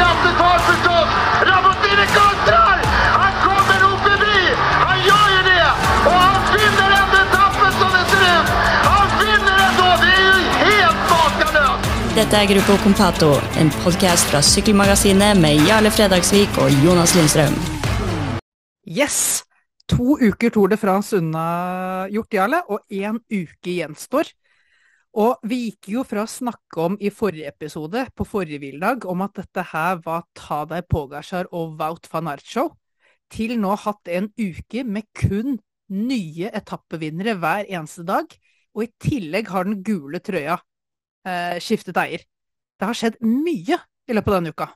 krafttag förstås! Rabottini kontrar! Han kommer nog förbi! Han gör ju det! Och han vinner ändå etappen som det ser ut! Han vinner ändå! Det är ju helt makalöst! Dette er Gruppo Compato, en podkast fra Sykkelmagasinet med Jarle Fredagsvik og Jonas Lindstrøm. Yes! To uker Tour de France unna gjort, Jarle, og én uke gjenstår. Og vi gikk jo fra å snakke om i forrige episode, på forrige hviledag, om at dette her var Tadej Pogacar og Wout van Aert Show, til nå hatt en uke med kun nye etappevinnere hver eneste dag. Og i tillegg har den gule trøya eh, skiftet eier. Det har skjedd mye i løpet av denne uka.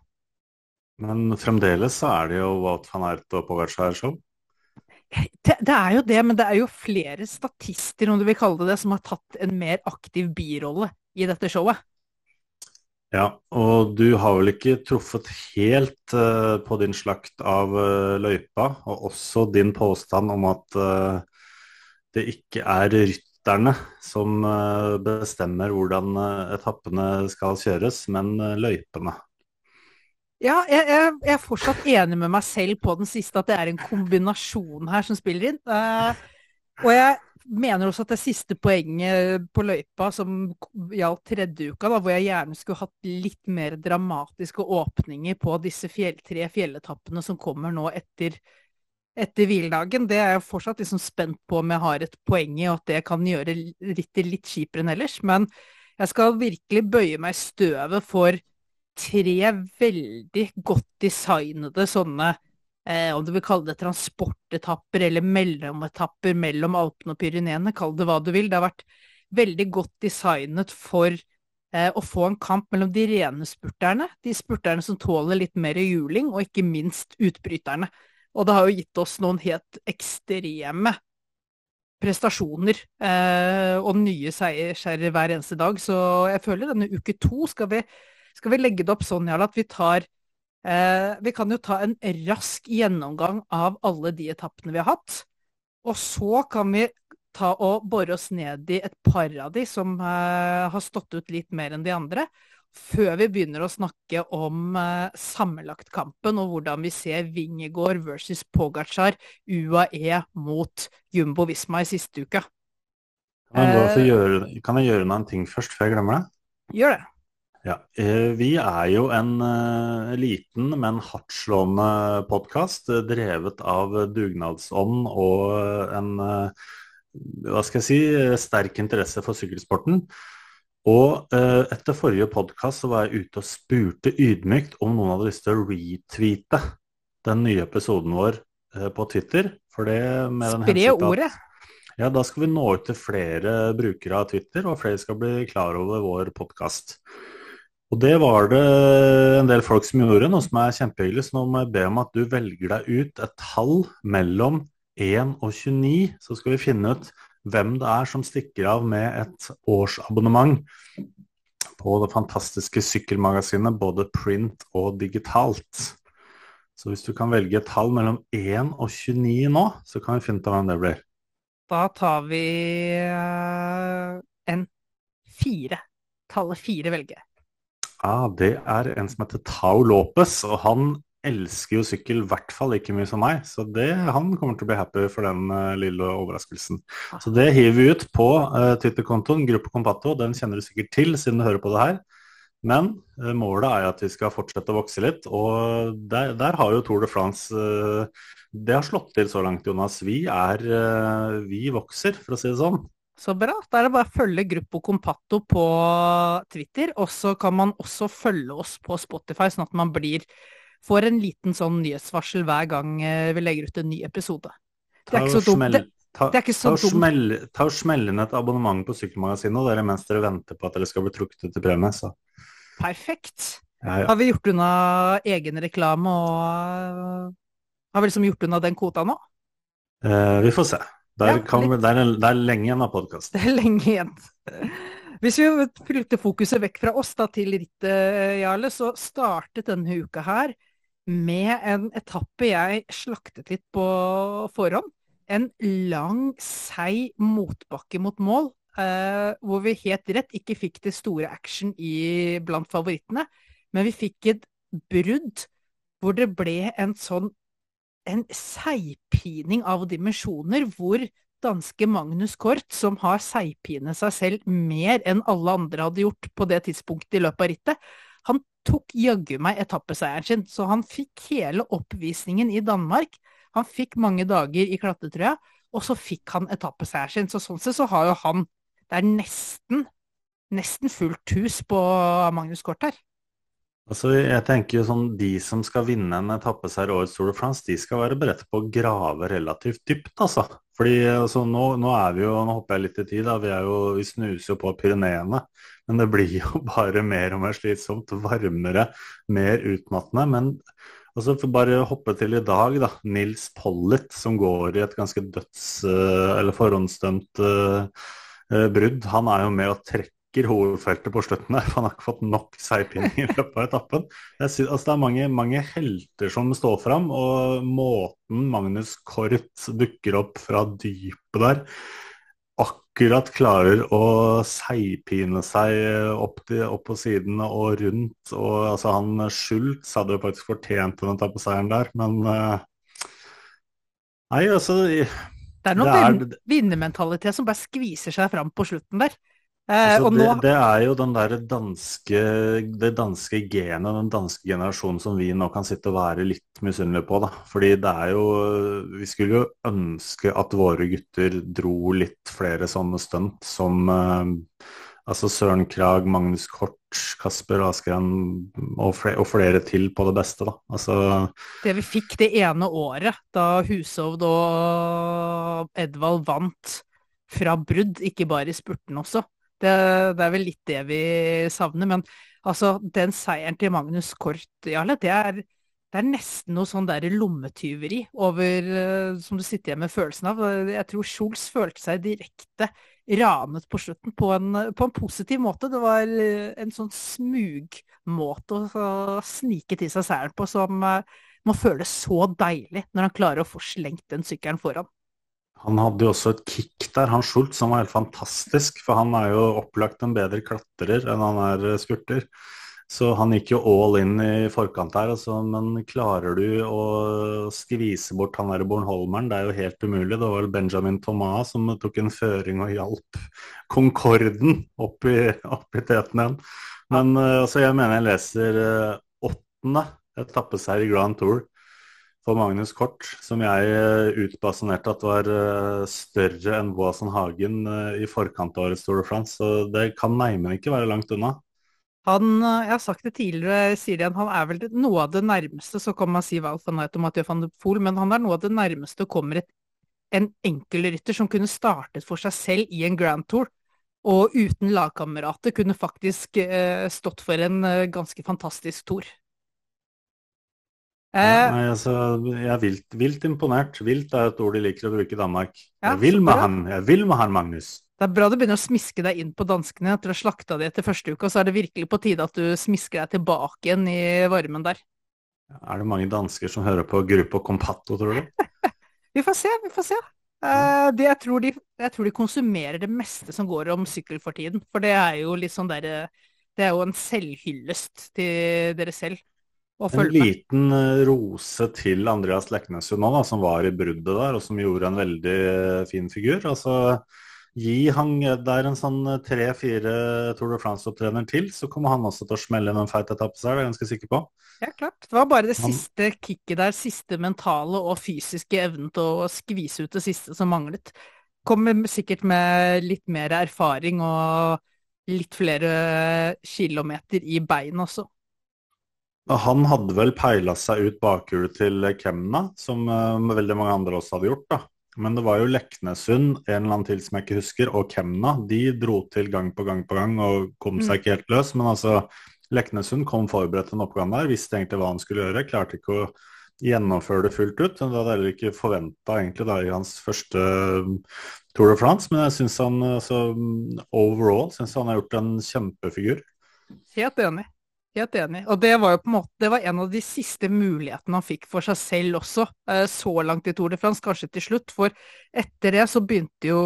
Men fremdeles så er det jo Wout van Aert og Pogacar-show. Det, er jo det, men det er jo flere statister, om du vil kalle det det, som har tatt en mer aktiv birolle i dette showet. Ja, og du har vel ikke truffet helt uh, på din slakt av uh, løypa, og også din påstand om at uh, det ikke er rytterne som bestemmer hvordan etappene skal kjøres, men løypene. Ja, jeg, jeg, jeg, er fortsatt enig med meg selv på den siste, at det er en kombinasjon her som spiller inn. Uh, og jeg mener også at det siste poenget på løypa, som gjaldt tredje uka, da, hvor jeg gjerne skulle hatt litt mer dramatiske åpninger på disse fjell, tre fjelletappene som kommer nå etter, etter hviledagen, det er jeg fortsatt liksom spent på om jeg har et poeng i, og at det kan gjøre rittet litt kjipere enn ellers. Men jeg skal virkelig bøye meg i støvet for tre veldig godt designede sånne eh, om du vil kalle det transportetapper eller mellometapper mellom Alpene og Pyreneene, kall det hva du vil. Det har vært veldig godt designet for eh, å få en kamp mellom de rene spurterne, de spurterne som tåler litt mer juling, og ikke minst utbryterne. Og det har jo gitt oss noen helt ekstreme prestasjoner eh, og nye seierskjærer hver eneste dag. Så jeg føler denne uke to skal vi skal vi legge det opp sånn, Jarl, at vi tar eh, Vi kan jo ta en rask gjennomgang av alle de etappene vi har hatt. Og så kan vi ta og bore oss ned i et par av de som eh, har stått ut litt mer enn de andre. Før vi begynner å snakke om eh, sammenlagtkampen og hvordan vi ser Vingegård versus Pogacar, UAE mot Jumbo Visma i siste uke. Kan jeg, eh, gjøre, kan jeg gjøre noen ting først, før jeg glemmer det? Gjør det. Ja, eh, Vi er jo en uh, liten, men hardtslående podkast uh, drevet av dugnadsånd og en hva skal jeg si, sterk interesse for sykkelsporten. Og etter forrige podkast var jeg ute og spurte ydmykt om noen hadde lyst til å retweete den nye episoden vår på Twitter. For det med den Spre ordet! Ja, da skal vi nå ut til flere brukere av Twitter, og flere skal bli klar over vår podkast. Og det var det en del folk som gjorde, noe som er kjempehyggelig. Så nå må jeg be om at du velger deg ut et tall mellom 1 og 29, så skal vi finne ut hvem det er som stikker av med et årsabonnement på det fantastiske sykkelmagasinet, både print og digitalt. Så hvis du kan velge et tall mellom 1 og 29 nå, så kan vi finne ut hvem det blir. Da tar vi uh, en fire. Tallet fire velger jeg. Ja, det er en som heter Tao Lopez, og han elsker jo sykkel i hvert fall like mye som meg. Så det, han kommer til å bli happy for den uh, lille overraskelsen. Så det hiver vi ut på uh, Twitter-kontoen Gruppe Compato. Den kjenner du sikkert til siden du hører på det her. Men uh, målet er at vi skal fortsette å vokse litt, og der, der har jo Tour de France Det har slått til så langt, Jonas. Vi er Vi vokser, for å si det sånn. Så bra. Da er det bare å følge Gruppo Compatto på Twitter. Og så kan man også følge oss på Spotify, sånn at man blir, får en liten sånn nyhetsvarsel hver gang eh, vi legger ut en ny episode. Det er ikke så dumt. Det, ta, det er ikke så ta, smell, ta og smell inn et abonnement på Sykkelmagasinet dere mens dere venter på at dere skal bli trukket ut til premie. Så. Perfekt. Ja, ja. Har vi gjort unna egenreklame og Har vi liksom gjort unna den kvota nå? Eh, vi får se. Der, kan, det, er, det er lenge igjen av podkasten. Det er lenge igjen. Hvis vi flytter fokuset vekk fra oss da til rittet, Jarle, så startet denne uka her med en etappe jeg slaktet litt på forhånd. En lang, seig motbakke mot mål, eh, hvor vi helt rett ikke fikk det store action i, blant favorittene. Men vi fikk et brudd hvor det ble en sånn en seigpining av dimensjoner, hvor danske Magnus Kort, som har seigpinet seg selv mer enn alle andre hadde gjort på det tidspunktet i løpet av rittet, han tok jaggu meg etappeseieren sin, så han fikk hele oppvisningen i Danmark. Han fikk mange dager i klatretrøya, og så fikk han etappeseieren sin. Så sånn sett så har jo han Det er nesten, nesten fullt hus på Magnus Kort her. Altså, jeg tenker jo sånn, De som skal vinne en etappeseier årets Tour de France, de skal være beredt på å grave relativt dypt. altså. Fordi altså, nå, nå, er vi jo, nå hopper jeg litt i tid, da, vi, jo, vi snuser jo på Pyreneene. Men det blir jo bare mer og mer slitsomt, varmere, mer utmattende. Men altså, for bare hoppe til i dag, da. Nils Pollitt, som går i et ganske døds- eller forhåndsdømt uh, brudd. Han er jo med å trekke trekker hovedfeltet på slutten der. Han har ikke fått nok seigpinning i løpet av etappen. Synes, altså, det er mange, mange, helter som står fram, og måten Magnus Kort dukker opp fra dypet der akkurat klarer å seigpine seg opp, til, opp, på sidene og rundt. og altså Han Schultz hadde jo faktisk fortjent en etappeseieren der, men uh, Nei, altså Det er noe vinnermentalitet som bare skviser seg fram på slutten der. Eh, altså, det, nå... det, er jo den der danske, det danske genet, den danske generasjonen som vi nå kan sitte og være litt misunnelige på. da. Fordi det er jo Vi skulle jo ønske at våre gutter dro litt flere sånne stunt som eh, altså Søren Krag, Magnus Kort, Kasper Askeren og, og flere til på det beste. da. Altså... Det vi fikk det ene året da Hushovd og Edvald vant fra brudd, ikke bare i spurten også det, det, er vel litt det vi savner. Men altså, den seieren til Magnus Kort, Jarle, det er, det er nesten noe sånn der lommetyveri over uh, som du sitter igjen med følelsen av. Jeg tror Scholz følte seg direkte ranet på slutten på en, på en positiv måte. Det var en sånn smugmåte å, snike til seg seieren på som uh, må føles så deilig når han klarer å få slengt den sykkelen foran. Han hadde jo også et kick der, han Schultz, som var helt fantastisk. For han er jo opplagt en bedre klatrer enn han er skurter. spurter. Så han gikk jo all in i forkant der. Altså, men klarer du å skvise bort han der Bornholmeren? Det er jo helt umulig. Det var vel Benjamin Thomas som tok en føring og hjalp Concorden opp i, opp i teten igjen. Men uh, altså, jeg mener jeg leser uh, åttende etappeseier i Grand Tour for Magnus Kort, som jeg eh, utbasunerte at var eh, større enn Boasson Hagen eh, i forkant av årets Tour de France. Så det kan neimen ikke være langt unna. Han, jeg har sagt det tidligere, sier igjen, han er vel noe av det nærmeste, så kan man si Walf van Eit Mathieu van de Poel, men han er noe av det nærmeste kommer et, en enkelrytter som kunne startet for seg selv i en Grand Tour, og uten lagkamerater kunne faktisk stått for en ganske fantastisk tour. Ja, eh, nei, altså, jeg er vilt, vilt, imponert. Vilt er et ord de liker å bruke i Danmark. Ja, jeg vil med han, jeg vil med han, Magnus. Det er bra du begynner å smiske deg inn på danskene etter å ha slakta de etter første uka, så er det virkelig på tide at du smisker deg tilbake igjen i varmen der. Er det mange dansker som hører på Gruppe Compatto, tror du? vi får se, vi får se. Uh, det, jeg, tror de, jeg, tror de, konsumerer det meste som går om sykkel for tiden. For det er jo litt sånn der, Det er jo en selvhyllest til dere selv. En liten eh, rose til Andreas Leknesund nå, da, som var i bruddet der, og som gjorde en veldig eh, fin figur. Altså, gi han der en sånn eh, tre-fire Tour de France-opptrener til, så kommer han også til å smelle inn en feit etappe seg, det er jeg ganske sikker på. Ja, klart. Det var bare det siste kicket der, siste mentale og fysiske evnen til å skvise ut det siste som manglet. Kommer sikkert med litt mer erfaring og litt flere kilometer i bein også. Han hadde vel peila seg ut bakhjulet til Kemna, som uh, veldig mange andre også hadde gjort. da. Men det var jo Leknesund, en eller annen til som jeg ikke husker, og Kemna. De dro til gang på gang på gang og kom seg mm. ikke helt løs. Men altså, Leknesund kom forberedt til en oppgave der, visste egentlig hva han skulle gjøre. Klarte ikke å gjennomføre det fullt ut. Det hadde heller ikke forventa egentlig da i hans første um, Tour de France. Men jeg syns han altså, overall synes han har gjort en kjempefigur. Helt enig. Helt enig. Og det var jo på en måte det var en av de siste mulighetene han fikk for seg selv også, eh, så langt i Tour de France, kanskje til slutt. For etter det så begynte jo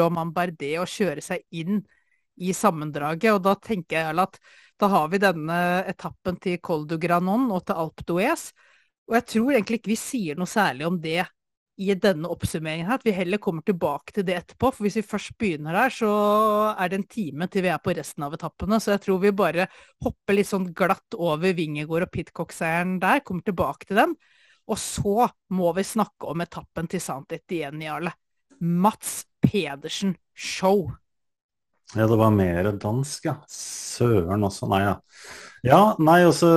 Roman Bardet å kjøre seg inn i sammendraget. Og da tenker jeg at da har vi denne etappen til Col du Granon og til Alpe d'Huez. Og jeg tror egentlig ikke vi sier noe særlig om det i denne oppsummeringen her, at vi heller kommer tilbake til det etterpå. For hvis vi først begynner der, så er det en time til vi er på resten av etappene. Så jeg tror vi bare hopper litt sånn glatt over Vingegård og Pitcock-seieren der, kommer tilbake til den. Og så må vi snakke om etappen til Sant Etienne, Jarle. Mats Pedersen Show. Ja, det var mer dansk, ja. Søren også. Nei, ja. Ja, nei, altså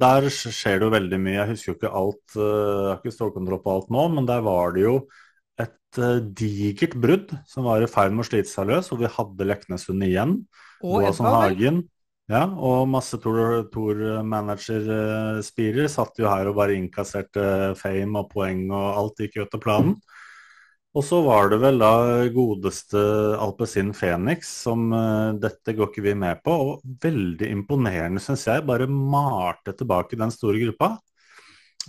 Der skjer det jo veldig mye. Jeg husker jo ikke alt. eh, Jeg har ikke stålkontroll på alt nå, men der var det jo et eh, digert brudd som var i ferd med å slite seg løs, og vi hadde Leknesund igjen. Og Edvard. Hagen. Ja, og masse Tour-manager-spirer satt jo her og bare innkasserte fame og poeng, og alt gikk jo etter planen. Og så var det vel da godeste Alpezin Phoenix som uh, dette går ikke vi med på, og veldig imponerende, syns jeg, bare malte tilbake den store gruppa.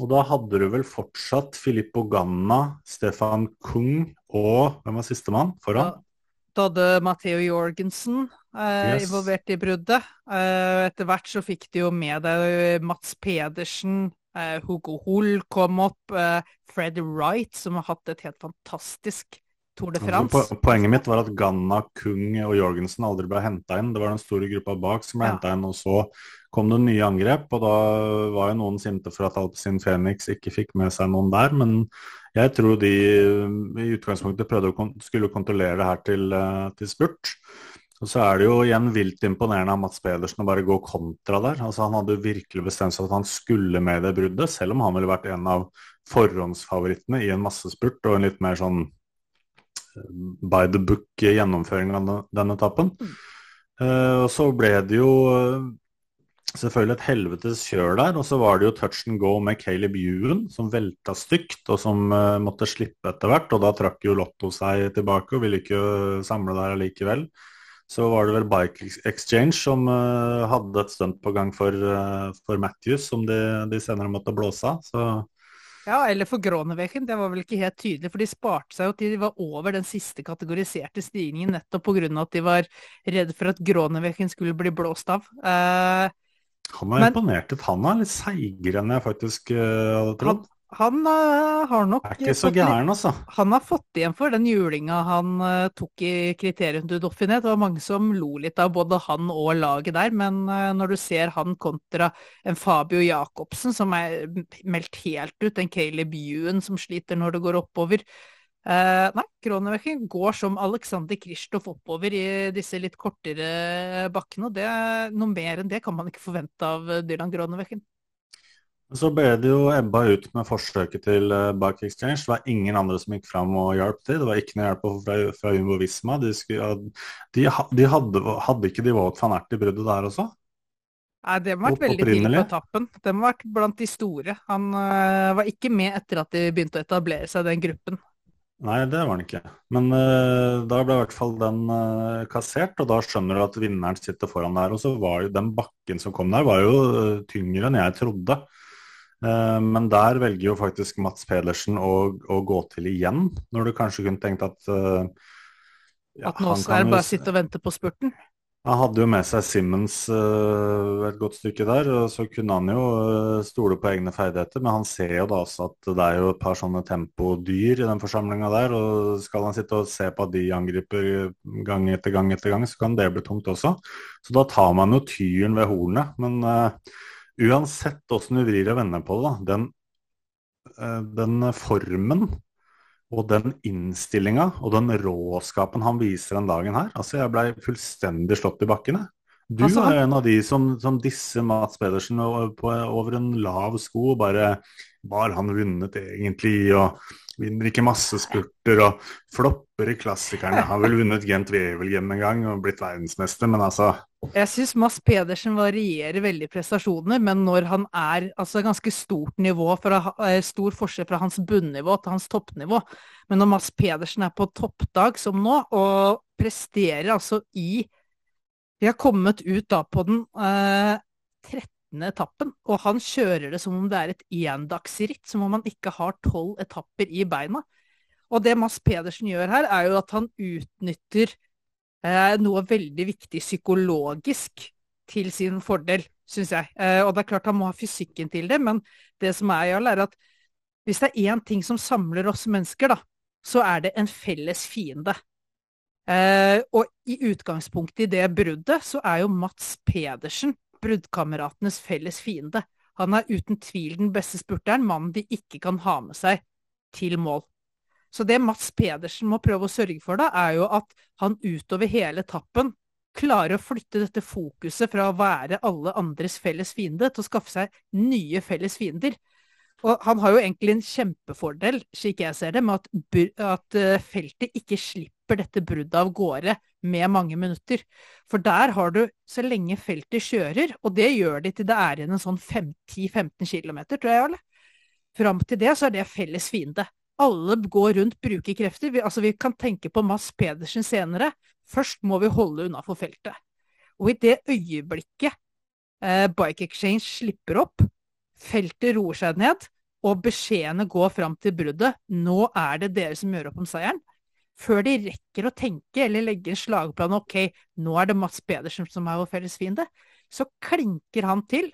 Og da hadde du vel fortsatt Filippo Ganna, Stefan Kung og hvem var sistemann foran? Da hadde Matheo Jorgensen uh, Yes. involvert i bruddet. Uh, etter hvert så fikk de jo med deg Mats Pedersen, eh, Hugo Hull kom opp, Uh, Fred Wright, som har hatt et helt fantastisk Tour de Altså, France. po- poenget mitt var at Ganna, Kung og Jorgensen aldri ble henta inn. Det var den store gruppa bak som ble Ja. hentet inn, og så kom det nye angrep. Og da var jo noen sinte for at Alpezin Phoenix ikke fikk med seg noen der. Men jeg tror de um, i utgangspunktet prøvde å kon skulle kontrollere det her til, eh, til spurt. Og så er det jo igjen vilt imponerende av Mats Pedersen å bare gå kontra der. Altså Han hadde jo virkelig bestemt seg for at han skulle med det bruddet, selv om han ville vært en av forhåndsfavorittene i en massespurt og en litt mer sånn by the book gjennomføring av denne, etappen. Eh, og så ble det jo eh, selvfølgelig et helvetes kjør der, og så var det jo touch and go med Caleb Ewan som velta stygt, og som eh, måtte slippe etter hvert, og da trakk jo Lotto seg tilbake og ville ikke eh, samle der allikevel. Så var det vel Bike Exchange som uh, hadde et stunt på gang for, uh, for Matthews, som de, de senere måtte blåse av. Så Ja, eller for Groneveken, det var vel ikke helt tydelig, for de sparte seg jo til de var over den siste kategoriserte stigningen, nettopp pga. at de var redd for at Groneveken skulle bli blåst av. Uh, han var Men- imponert ut. Han er litt seigere enn jeg faktisk hadde trodd. Han eh, har nok Er ikke så gæren, altså. Han har fått igjen for den julinga han uh, tok i kriterium du Dauphiné. Det var mange som lo litt av både han og laget der, men uh, når du ser han kontra en Fabio Jacobsen som er meldt helt ut, en Caleb Ewan som sliter når det går oppover. Nei, Kronevekken går som Alexander Kristoff oppover i disse litt kortere bakkene, og det, noe mer enn det kan man ikke forvente av Dylan Kronevekken. Så ble det jo ebba ut med forsøket til uh, Bike Exchange. Det var ingen andre som gikk fram og hjalp til. Det var ikke noe hjelp fra, fra Jumbo Visma. De, skulle, de, de hadde, hadde ikke de Wout van Ert i bruddet der også? Nei, det må ha vært veldig tidlig på tappen. Det må ha vært blant de store. Han øh, var ikke med etter at de begynte å etablere seg, den gruppen. Nei, det var han ikke. Men eh, da ble i hvert fall den eh, kassert, og da skjønner du at vinneren sitter foran der. Og så var jo den bakken som kom der, var jo eh, tyngre enn jeg trodde. Eh, men der velger jo faktisk Mats Pedersen å, å gå til igjen, når du kanskje kunne tenkt at eh, ja, At nå han det jo bare sitte og vente på spurten. Han hadde jo med seg Simmons eh, et godt stykke der, og så kunne han jo stole på egne ferdigheter. Men han ser jo da også at det er jo et par sånne tempodyr i den forsamlinga der. Og skal han sitte og se på at de angriper gang etter gang etter gang, så kan det bli tungt også. Så da tar man jo tyren ved hornet. Men eh, uansett åssen du vrir og vender på det, da, den, eh, den formen og den innstillinga og den råskapen han viser den dagen her. Altså, jeg blei fullstendig slått i bakken, jeg. Du Altså, er en av de som, som disser Mats Pedersen over en lav sko. og Bare Var han vunnet egentlig? Og vinner ikke masse spurter og flopper i klassikerne. Har vel vunnet Gent Wevelgem en gang og blitt verdensmester, men altså Jeg syns Mads Pedersen varierer veldig prestasjoner, men når han er altså ganske stort nivå, fra, eh, stor forskjell fra hans bunnivå til hans toppnivå, men når Mads Pedersen er på toppdag som nå, og presterer altså i Vi har kommet ut da på den eh, 13. etappen, og han kjører det som om det er et endagsritt, som om han ikke har tolv etapper i beina. Og det Mads Pedersen gjør her, er jo at han utnytter eh, noe veldig viktig psykologisk til sin fordel, syns jeg. Eh, og det er klart han må ha fysikken til det, men det som er, Jarl, er at hvis det er én ting som samler oss mennesker, da, så er det en felles fiende. Eh, og i utgangspunktet i det bruddet, så er jo Mats Pedersen bruddkameratenes felles fiende. Han er uten tvil den beste spurteren, mannen de ikke kan ha med seg til mål. Så det Mats Pedersen må prøve å sørge for, da, er jo at han utover hele etappen klarer å flytte dette fokuset fra å være alle andres felles fiende til å skaffe seg nye felles fiender. Og han har jo egentlig en kjempefordel, slik jeg ser det, med at, at eh, feltet ikke slipper dette bruddet av gårde med mange minutter. For der har du, så lenge feltet kjører, og det gjør de til det er igjen en sånn 10-15 km, tror jeg, eller? Fram til det så er det felles fiende. Alle går rundt, bruker krefter. Vi, altså, vi kan tenke på Mads Pedersen senere. Først må vi holde unna for feltet. Og i det øyeblikket eh, Bike Exchange slipper opp, feltet roer seg ned, og beskjedene går fram til bruddet. Nå er det dere som gjør opp om seieren. Før de rekker å tenke eller legge en slagplan ok, nå er det Mats Pedersen som er vår felles fiende, så klinker han til,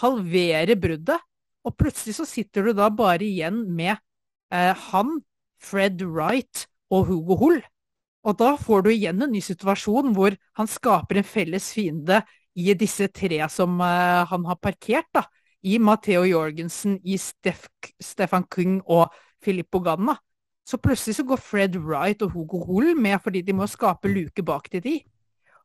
halverer bruddet, og plutselig så sitter du da bare igjen med eh, han, Fred Wright og Hugo Hull. Og da får du igjen en ny situasjon hvor han skaper en felles fiende i disse tre som eh, han har parkert, da i Matheo Jorgensen, i Stef Stefan Kung og Filippo Ganna. Så plutselig så går Fred Wright og Hugo Hull med fordi de må skape luke bak til de.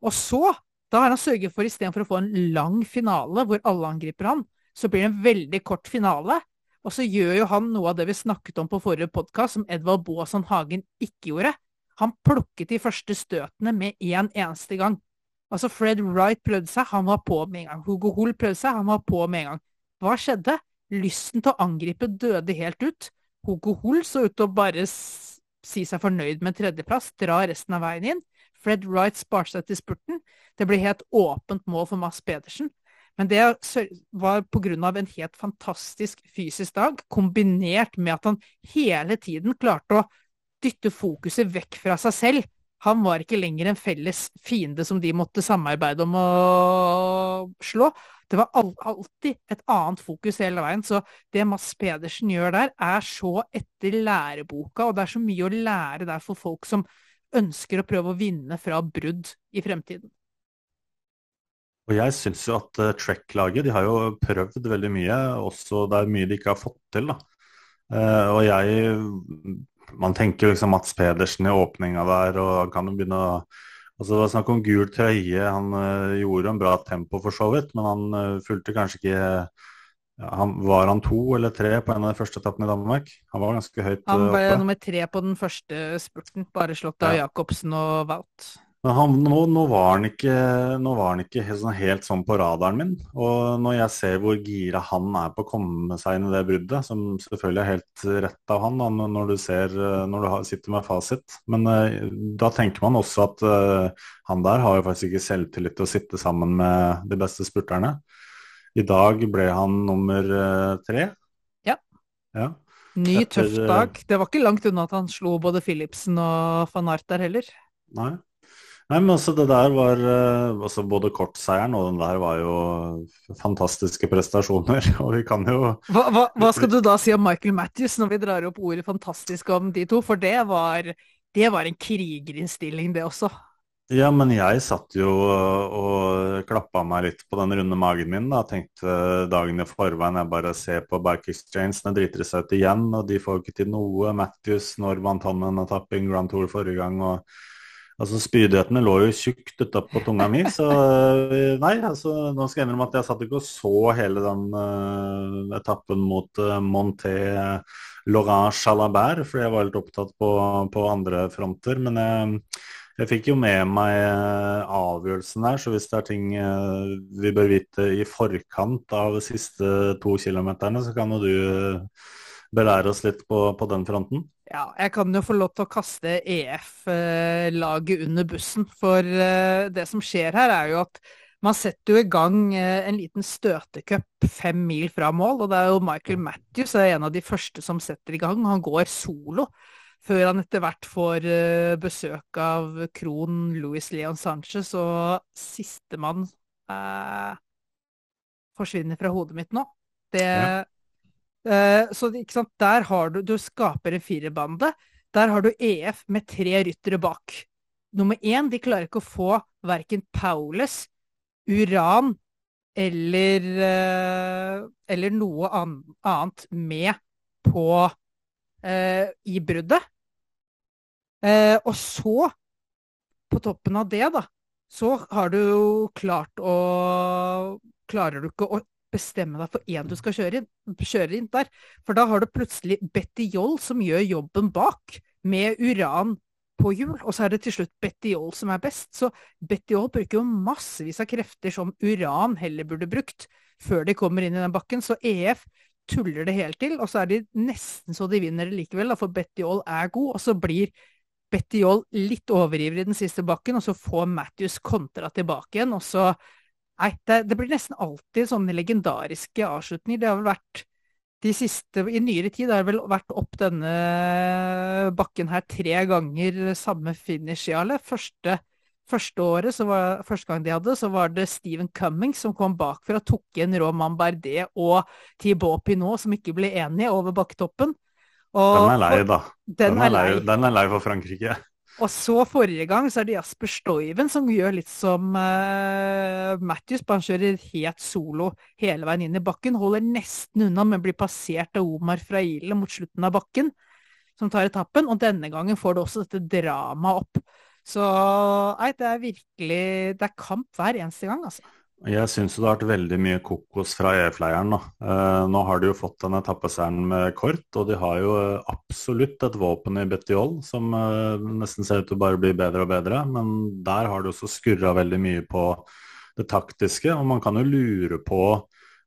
Og så, da har han sørget for istedenfor å få en lang finale hvor alle angriper han, så blir det en veldig kort finale. Og så gjør jo han noe av det vi snakket om på forrige podkast, som Edvald Baason Hagen ikke gjorde. Han plukket de første støtene med én en eneste gang. Altså Fred Wright prøvde seg, han var på med en gang. Hugo Hull prøvde seg, han var på med en gang. Hva skjedde? Lysten til å angripe døde helt ut. Hugo Hull så ut til å bare si seg fornøyd med tredjeplass, dra resten av veien inn. Fred Wright sparte seg til spurten. Det ble helt åpent mål for Mads Pedersen. Men det var pga. en helt fantastisk fysisk dag, kombinert med at han hele tiden klarte å dytte fokuset vekk fra seg selv. Han var ikke lenger en felles fiende som de måtte samarbeide om å slå. Det var alltid et annet fokus hele veien. Så det Mads Pedersen gjør der, er så etter læreboka, og det er så mye å lære der for folk som ønsker å prøve å vinne fra brudd i fremtiden. Og jeg syns jo at uh, Trek-laget de har jo prøvd veldig mye, også det er mye de ikke har fått til. da. Uh, og jeg Man tenker liksom Mats Pedersen i åpninga der, og han kan jo begynne å Altså, det var snakk om gul trøye. Han uh, gjorde en bra tempo for så vidt, men han uh, fulgte kanskje ikke han, Var han to eller tre på en av de første etappene i Danmark? Han var ganske høyt uh, Han ble nummer tre på den første spurten, bare slått av ja. Jacobsen og Wout. Men han, nå, nå, var han ikke, nå var han ikke helt, sånn, helt, sånn på radaren min. Og når jeg ser hvor gira han er på å komme seg inn i det bruddet, som selvfølgelig er helt rett av han da, når du, ser, når du sitter med fasit Men uh, da tenker man også at uh, han der har jo faktisk ikke selvtillit til å sitte sammen med de beste spurterne. I dag ble han nummer uh, tre. Ja. ja. Ny, Etter, tøff dag. Det var ikke langt unna at han slo både Philipsen og van Art der heller. Nei. Nei, men altså det der var uh, altså Både kortseieren og den der var jo fantastiske prestasjoner. Og vi kan jo hva, hva, hva, skal du da si om Michael Matthews når vi drar opp ordet 'fantastisk' om de to? For det var, det var en krigerinnstilling, det også. Ja, men jeg satt jo og klappa meg litt på den runde magen min. da, Tenkte dagen i forveien jeg bare ser på Bike Exchange, det driter seg ut igjen. Og de får ikke til noe. Matthews når vant han en etappe i Grand Tour forrige gang. og Altså Spydighetene lå jo tjukt utapå tunga mi, så eh, nei, altså nå skal jeg innrømme at jeg satt ikke og så hele den uh, etappen mot uh, Monté Laurent Chalabert, fordi jeg var litt opptatt på, på andre fronter. Men jeg, jeg, fikk jo med meg uh, avgjørelsen der, så hvis det er ting vi bør vite i forkant av de siste to kilometerne, så kan jo du belære oss litt på, på den fronten. Ja, jeg kan jo få lov til å kaste EF-laget under bussen. For eh, det som skjer her, er jo at man setter jo i gang eh, en liten støtecup fem mil fra mål. Og det er jo Michael Matthews er en av de første som setter i gang. Han går solo. før han etter hvert får uh, besøk av kronen Louis Leon Sanchez, og sistemann eh, forsvinner fra hodet mitt nå. Det ja. Uh, Så der har du Du skaper en firerbande. Der har du EF med tre ryttere bak. Nummer én, de klarer ikke å få verken Paulus, Uran eller, eller noe annet med på eh, i bruddet. Eh, og så, på toppen av det, da, så har du jo klart å Klarer du ikke å bestemme deg for én du skal kjøre inn, kjøre inn der. For da har du plutselig Betty Joll som gjør jobben bak, med uran på hjul. Og så er det til slutt Betty Joll som er best. Så Betty Joll bruker jo massevis av krefter som uran heller burde brukt før de kommer inn i den bakken. Så EF tuller det helt til, og så er de nesten så de vinner det likevel, for Betty Joll er god, og så blir Betty Joll litt overivrig i den siste bakken, og så får Matthews kontra tilbake igjen, og så Nei, det, det blir nesten alltid sånne legendariske avslutninger. Det har vel vært de siste I nyere tid har det vel vært opp denne bakken her tre ganger samme finish, Jarle. Første Første året, var, første gang de hadde, så var det Stephen Cummings som kom bakfra tok igjen Roman Bardet og Thibaut Pinot, som ikke ble enige over bakketoppen. Og, den er lei, da. Den, den, er lei, den, er lei, for Frankrike. Og så forrige gang så er det Jasper Stoiven som gjør litt som uh, Matthews. Han kjører helt solo hele veien inn i bakken. Holder nesten unna, men blir passert av Omar Fraile mot slutten av bakken, som tar etappen. Og denne gangen får du også dette dramaet opp. Så nei, det er virkelig Det er kamp hver eneste gang, altså. Jeg syns det har vært veldig mye kokos fra EF-leiren. Eh, nå har de jo fått en etappeseieren med kort, og de har jo eh, absolutt et våpen i Betiol som eh, nesten ser ut til å bare bli bedre og bedre. Men der har de også skurra veldig mye på det taktiske, og man kan jo lure på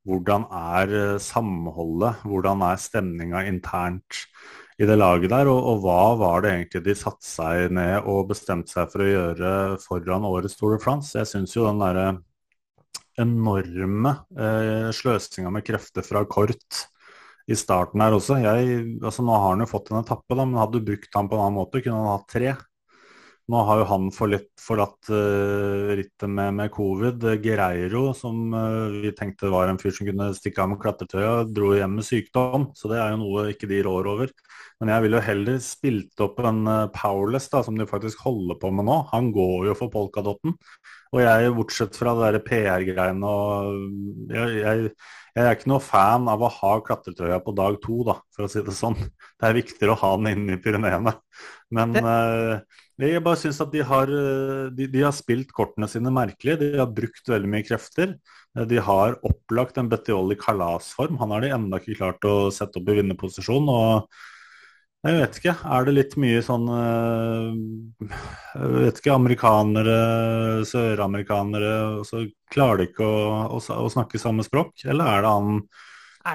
hvordan er eh, samholdet, hvordan er stemninga internt i det laget der. Og, og, hva var det egentlig de satte seg ned og bestemte seg for å gjøre foran årets Tour de France? Jeg syns jo den derre enorme eh, sløsinga med krefter fra Kort i starten her også. Jeg, altså Nå har han jo fått en etappe, da, men hadde du brukt han på en annen måte, kunne han hatt tre. Nå har jo han forlatt uh, rittet med, med, covid. Gereiro, som uh, vi tenkte var en fyr som kunne stikke av med klatretøyet, dro hjem med sykdom. Så det er jo noe ikke de rår over. Men jeg ville jo heller spilt opp en uh, Powerless, da, som de faktisk holder på med nå. Han går jo for polkadotten. Og jeg, bortsett fra det PR-greiene og jeg, jeg, jeg, er ikke noe fan av å ha klatretrøya på dag to, da, for å si det sånn. Det er viktigere å ha den inne i Pyreneene. Men det... Jeg bare syns at de har, eh, de, de har, spilt kortene sine merkelig. De har brukt veldig mye krefter. Eh, de har opplagt en Betiol i kalasform. Han har de ennå ikke klart å sette opp i vinnerposisjon. og jeg vet ikke. Er det litt mye sånn eh, Jeg vet ikke. Amerikanere, søramerikanere, så klarer de ikke å, å, å, snakke samme språk? Eller er det han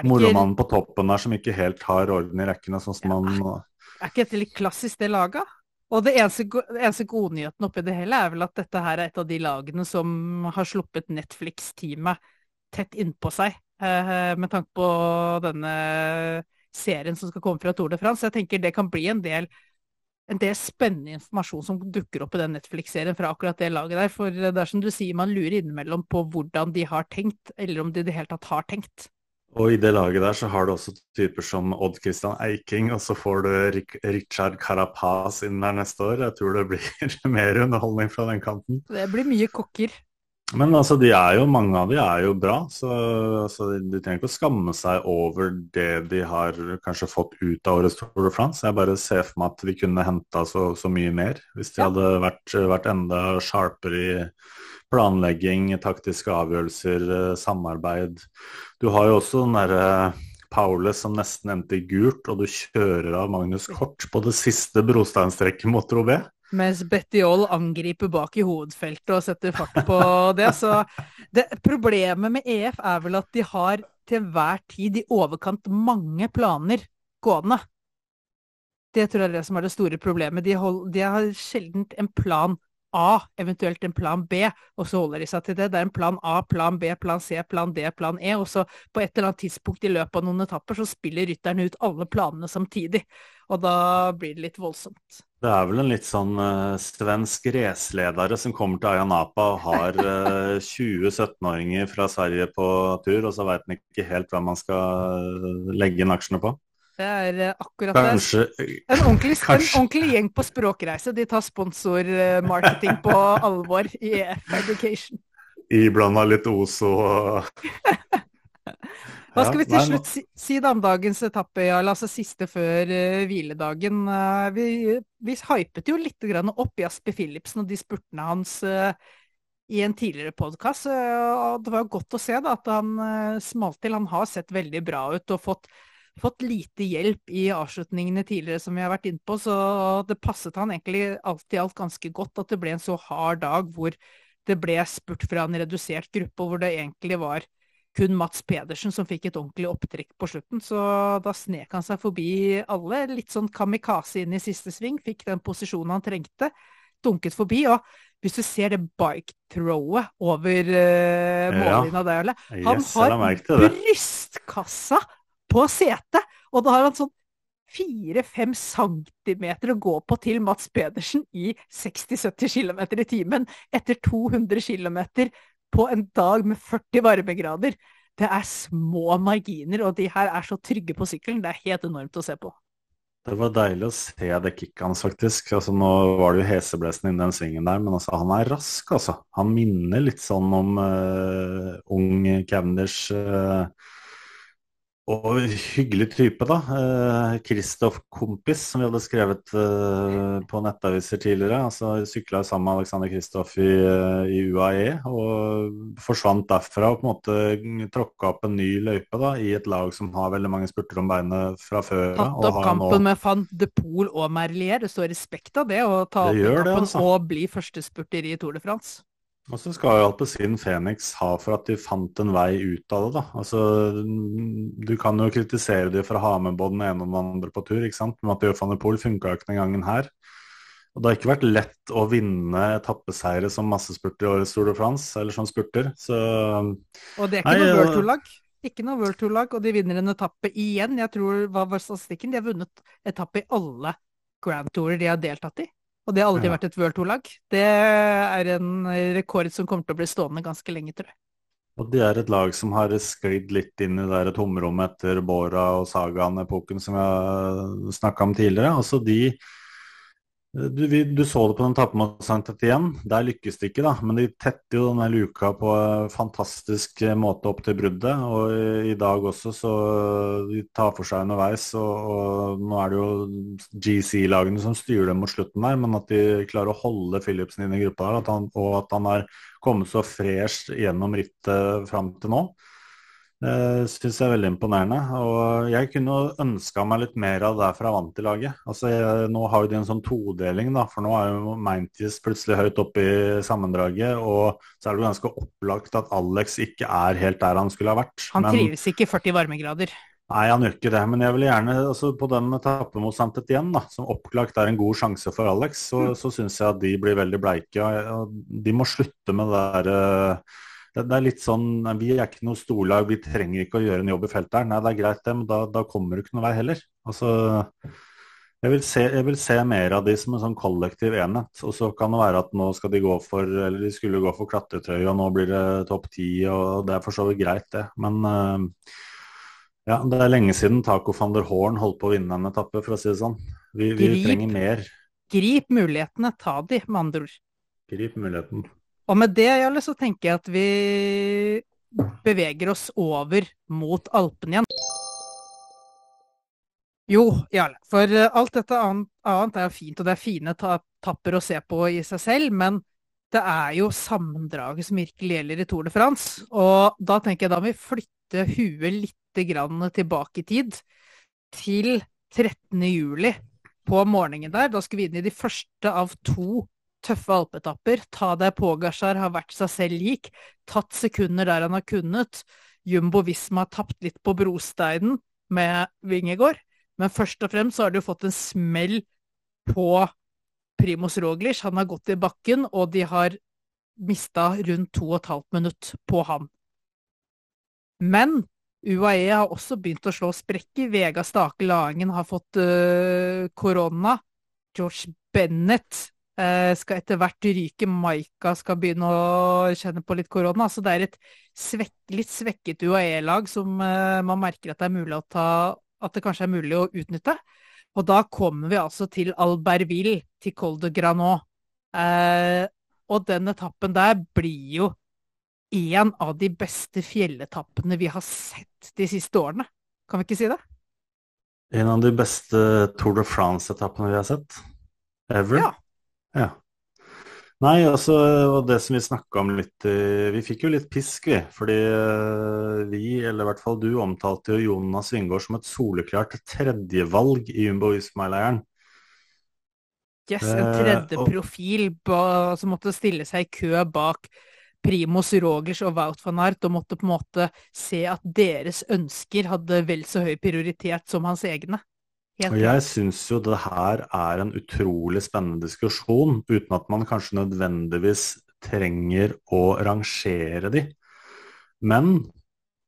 moromannen på toppen der som ikke helt har orden i rekkene, sånn som man Er ikke dette litt klassisk, det laget? Og det eneste, eneste godnyheten oppi det hele er vel at dette her er et av de lagene som har sluppet Netflix-teamet tett innpå seg, eh, med tanke på denne serien som skal komme fra Tour de France. Jeg tenker det kan bli en del, en del spennende informasjon som dukker opp i den Netflix-serien fra akkurat det laget der. For det er som du sier, man lurer innimellom på hvordan de har tenkt, eller om de i det hele tatt har tenkt. Og i det laget der så har du også typer som Odd Christian Eiking, og så får du Richard Carapaz inn der neste år. Jeg tror det blir mer underholdning fra den kanten. Det blir mye kokker. Men altså, de er jo, mange av de er jo bra, så altså, de trenger ikke å skamme seg over det de har kanskje fått ut av årets Tour de France. Jeg bare ser for meg at de kunne henta så, så, mye mer hvis de ja. hadde vært, vært enda sharpere i planlegging, taktiske avgjørelser, samarbeid. Du har jo også den derre eh, Paulus som nesten endte i gult, og du kjører av Magnus Kort på det siste brosteinstrekket mot Robé. Mens Betty Oll angriper bak i hovedfeltet og setter fart på det. Så det, problemet med EF er vel at de har til enhver tid i overkant mange planer gående. Det tror jeg er det som er det store problemet. De, hold, de har sjelden en plan A, eventuelt en plan B, og så holder de seg til det. Det er en plan A, plan B, plan C, plan D, plan E, og så på et eller annet tidspunkt i løpet av noen etapper så spiller rytterne ut alle planene samtidig, og da blir det litt voldsomt. Det er vel en litt sånn uh, svensk raceledere som kommer til Ayanapa og har uh, 20 17-åringer fra Sverige på tur, og så veit han ikke helt hvem man skal legge inn aksjene på. Det er eh, akkurat det. En ordentlig, en ordentlig gjeng på språkreise. De tar sponsormarketing på alvor i EF Education. iblanda litt Ozo og Hva skal vi til slutt si, si da om dagens etappe, Jarl? Altså siste før uh, hviledagen. Uh, vi, vi hypet jo litt grann opp Jasper Philipsen og de spurtene hans uh, i en tidligere podkast. og det var godt å se da, at han smalt til. Han har sett veldig bra ut og fått, fått lite hjelp i avslutningene tidligere, som vi har vært inne på. Så det passet han egentlig alt i alt ganske godt at det ble en så hard dag hvor det ble spurt fra en redusert gruppe, hvor det egentlig var kun Mats Pedersen som fikk et ordentlig opptrekk på slutten. Så da snek han seg forbi alle. Litt sånn kamikaze inn i siste sving. Fikk den posisjonen han trengte. Dunket forbi. Og hvis du ser det bike-throwet over uh, mållinja der, Jarle Han Yes, har brystkassa på setet! Og da har han sånn fire-fem centimeter å gå på til Mats Pedersen i 60-70 km i timen etter 200 km på en dag med 40 varmegrader. Det er små marginer, og de her er så trygge på sykkelen. Det er helt enormt å se på. Det var deilig å se det kicket hans, faktisk. Altså, nå var det jo heseblesende innen den svingen der, men altså, han er rask, altså. Han minner litt sånn om uh, ung Cavendish. eh, og hyggelig type, da. Eh, Kristoff Kompis, som vi hadde skrevet eh, på nettaviser tidligere. altså Sykla sammen med Alexander Kristoff i, eh, i UAE og forsvant derfra og på en måte tråkka opp en ny løype da, i et lag som har veldig mange spurter om beinet fra før. Tatt og opp kampen nå- med van de Pool og Merlier. Det står respekt av det å ta opp kampen det, altså. og bli førstespurter i Tour de France. Og så skal jo Alpezin Phoenix ha for at de fant en vei ut av det, da. Altså, du kan jo kritisere de for å ha med både den ene og den andre på tur, ikke sant. Mathieu van der Poel funka jo ikke den gangen her. Og det har ikke vært lett å vinne etappeseiere som massespurter i årets Tour de France, eller som spurter. Så Og det er ikke Nei, noe. World Tour-lag. Ikke noe World Tour-lag, og de vinner en etappe igjen. Jeg tror, hva var statistikken? De har vunnet etappe i alle Grand Tourer de har deltatt i. Og det har aldri Ja. vært et World Tour-lag. Det er en rekord som kommer til å bli stående ganske lenge, tror jeg. Og de er et lag som har sklidd litt inn i det der tomrommet etter Bora og Sagaen-epoken som har snakka om tidligere. Altså de du, vi, du så det på den tappen mot Sankt Etienne. Der lykkes det ikke, da. Men de tetter jo denne luka på en fantastisk måte opp til bruddet. Og i, i dag også, så de tar for seg underveis. Og, og nå er det jo GC-lagene som styrer dem mot slutten der, men at de klarer å holde Philipsen inn i gruppa der, at han, og at han har kommet så fresh gjennom rittet fram til nå. Det syns jeg er veldig imponerende. Og jeg kunne ønska meg litt mer av det fra Avanti-laget. Altså, jeg- nå har jo de en sånn todeling, da. For nå er jo Maintis plutselig høyt oppe i sammendraget. Og så er det jo ganske opplagt at Alex ikke er helt der han skulle ha vært. Han Men- trives ikke i 40 varmegrader. Nei, han gjør ikke det. Men jeg vil gjerne, altså på den etappen mot Santet igjen, da, som opplagt er en god sjanse for Alex, så, så syns jeg at de blir veldig bleike. og- og De må slutte med det derre eh, det, det er litt sånn Vi er ikke noe storlag, vi trenger ikke å gjøre en jobb i feltet her. Nei, det er greit, det, men da, da kommer du ikke noen vei heller. Altså, jeg vil, se, jeg vil se mer av de som en sånn kollektiv enhet. Og så kan det være at nå skal de gå for Eller de skulle gå for klatretøy, og nå blir det topp ti, og det er for så vidt greit, det. Men eh, ja, det er lenge siden Taco van der Horn holdt på å vinne en etappe, for å si det sånn. Vi, vi Grip. trenger mer. Grip mulighetene, ta de, med andre ord. Grip muligheten. Og med det, Jarle, så tenker jeg at vi beveger oss over mot Alpene igjen. Jo, Jarle, for eh, alt dette annet, er jo fint, og det er fine tapper å se på i seg selv, men det er jo sammendraget som virkelig gjelder i Tour de France. Og da tenker jeg da må vi flytte huet litt grann tilbake i tid, til 13. juli på morgenen der. Da skal vi inn i de første av to tøffe alpeetapper. Ta deg Pogasjar har vært seg selv lik, tatt sekunder der han har kunnet. Jumbo Visma har tapt litt på brosteinen med Vingegård, men først og fremst så har de jo fått en smell på Primus Roglic. Han har gått i bakken, og de har mista rundt to og et halvt minutt på han. Men UAE har også begynt å slå sprekker. Vega Stake Langen har fått korona. korona. George Bennett skal etter hvert ryke. Maika skal begynne å kjenne på litt korona. Så det er et svek, litt svekket UAE-lag som øh, man merker at det ta At det kanskje er mulig å utnytte. Og da kommer vi altså til Albertville, til Col de Granot. Eh, og den etappen der blir jo en av de beste fjelletappene vi har sett de siste årene. Kan vi ikke si det? En av de beste Tour de France-etappene vi har sett. Ever. Ja. Ja. Nei, altså, og det som vi snakka om litt eh, Vi fikk jo litt pisk, vi. Fordi eh, vi, eller i hvert fall du, omtalte jo Jonas Vingård som et soleklart tredjevalg i Jumbo Visma-leiren. Yes, en Eh, tredje og- profil som måtte stille seg i kø bak Primus Rogers og Wout van Aert, og måtte på en måte se at deres ønsker hadde vel så høy prioritet som hans egne. Og jeg syns jo det her er en utrolig spennende diskusjon, uten at man kanskje nødvendigvis trenger å rangere de. Men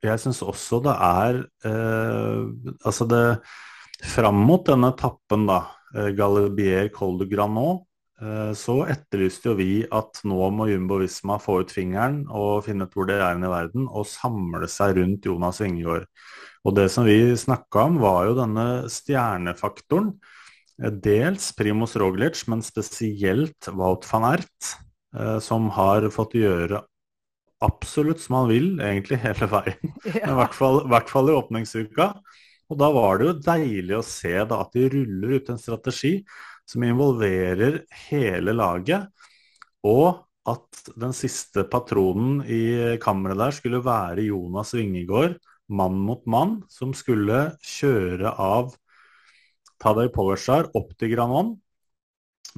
jeg syns også det er eh, Altså det Fram mot denne etappen, da, eh, Galibier Col de Granot, eh, så etterlyste jo vi at nå må Jumbo Visma få ut fingeren og finne ut hvor det er i verden, og samle seg rundt Jonas Vingegaard. Og det som vi snakka om, var jo denne stjernefaktoren. Eh, Dels Primoz Roglic, men spesielt Wout van Aert, eh, som har fått gjøre absolutt som han vil, egentlig hele veien. Men I hvert fall, i hvert fall i åpningsuka. Og da var det jo deilig å se da at de ruller ut en strategi som involverer hele laget, og at den siste patronen i kammeret der skulle være Jonas Vingegård, mann mot mann, som skulle kjøre av Tadej Pogacar opp til Granon.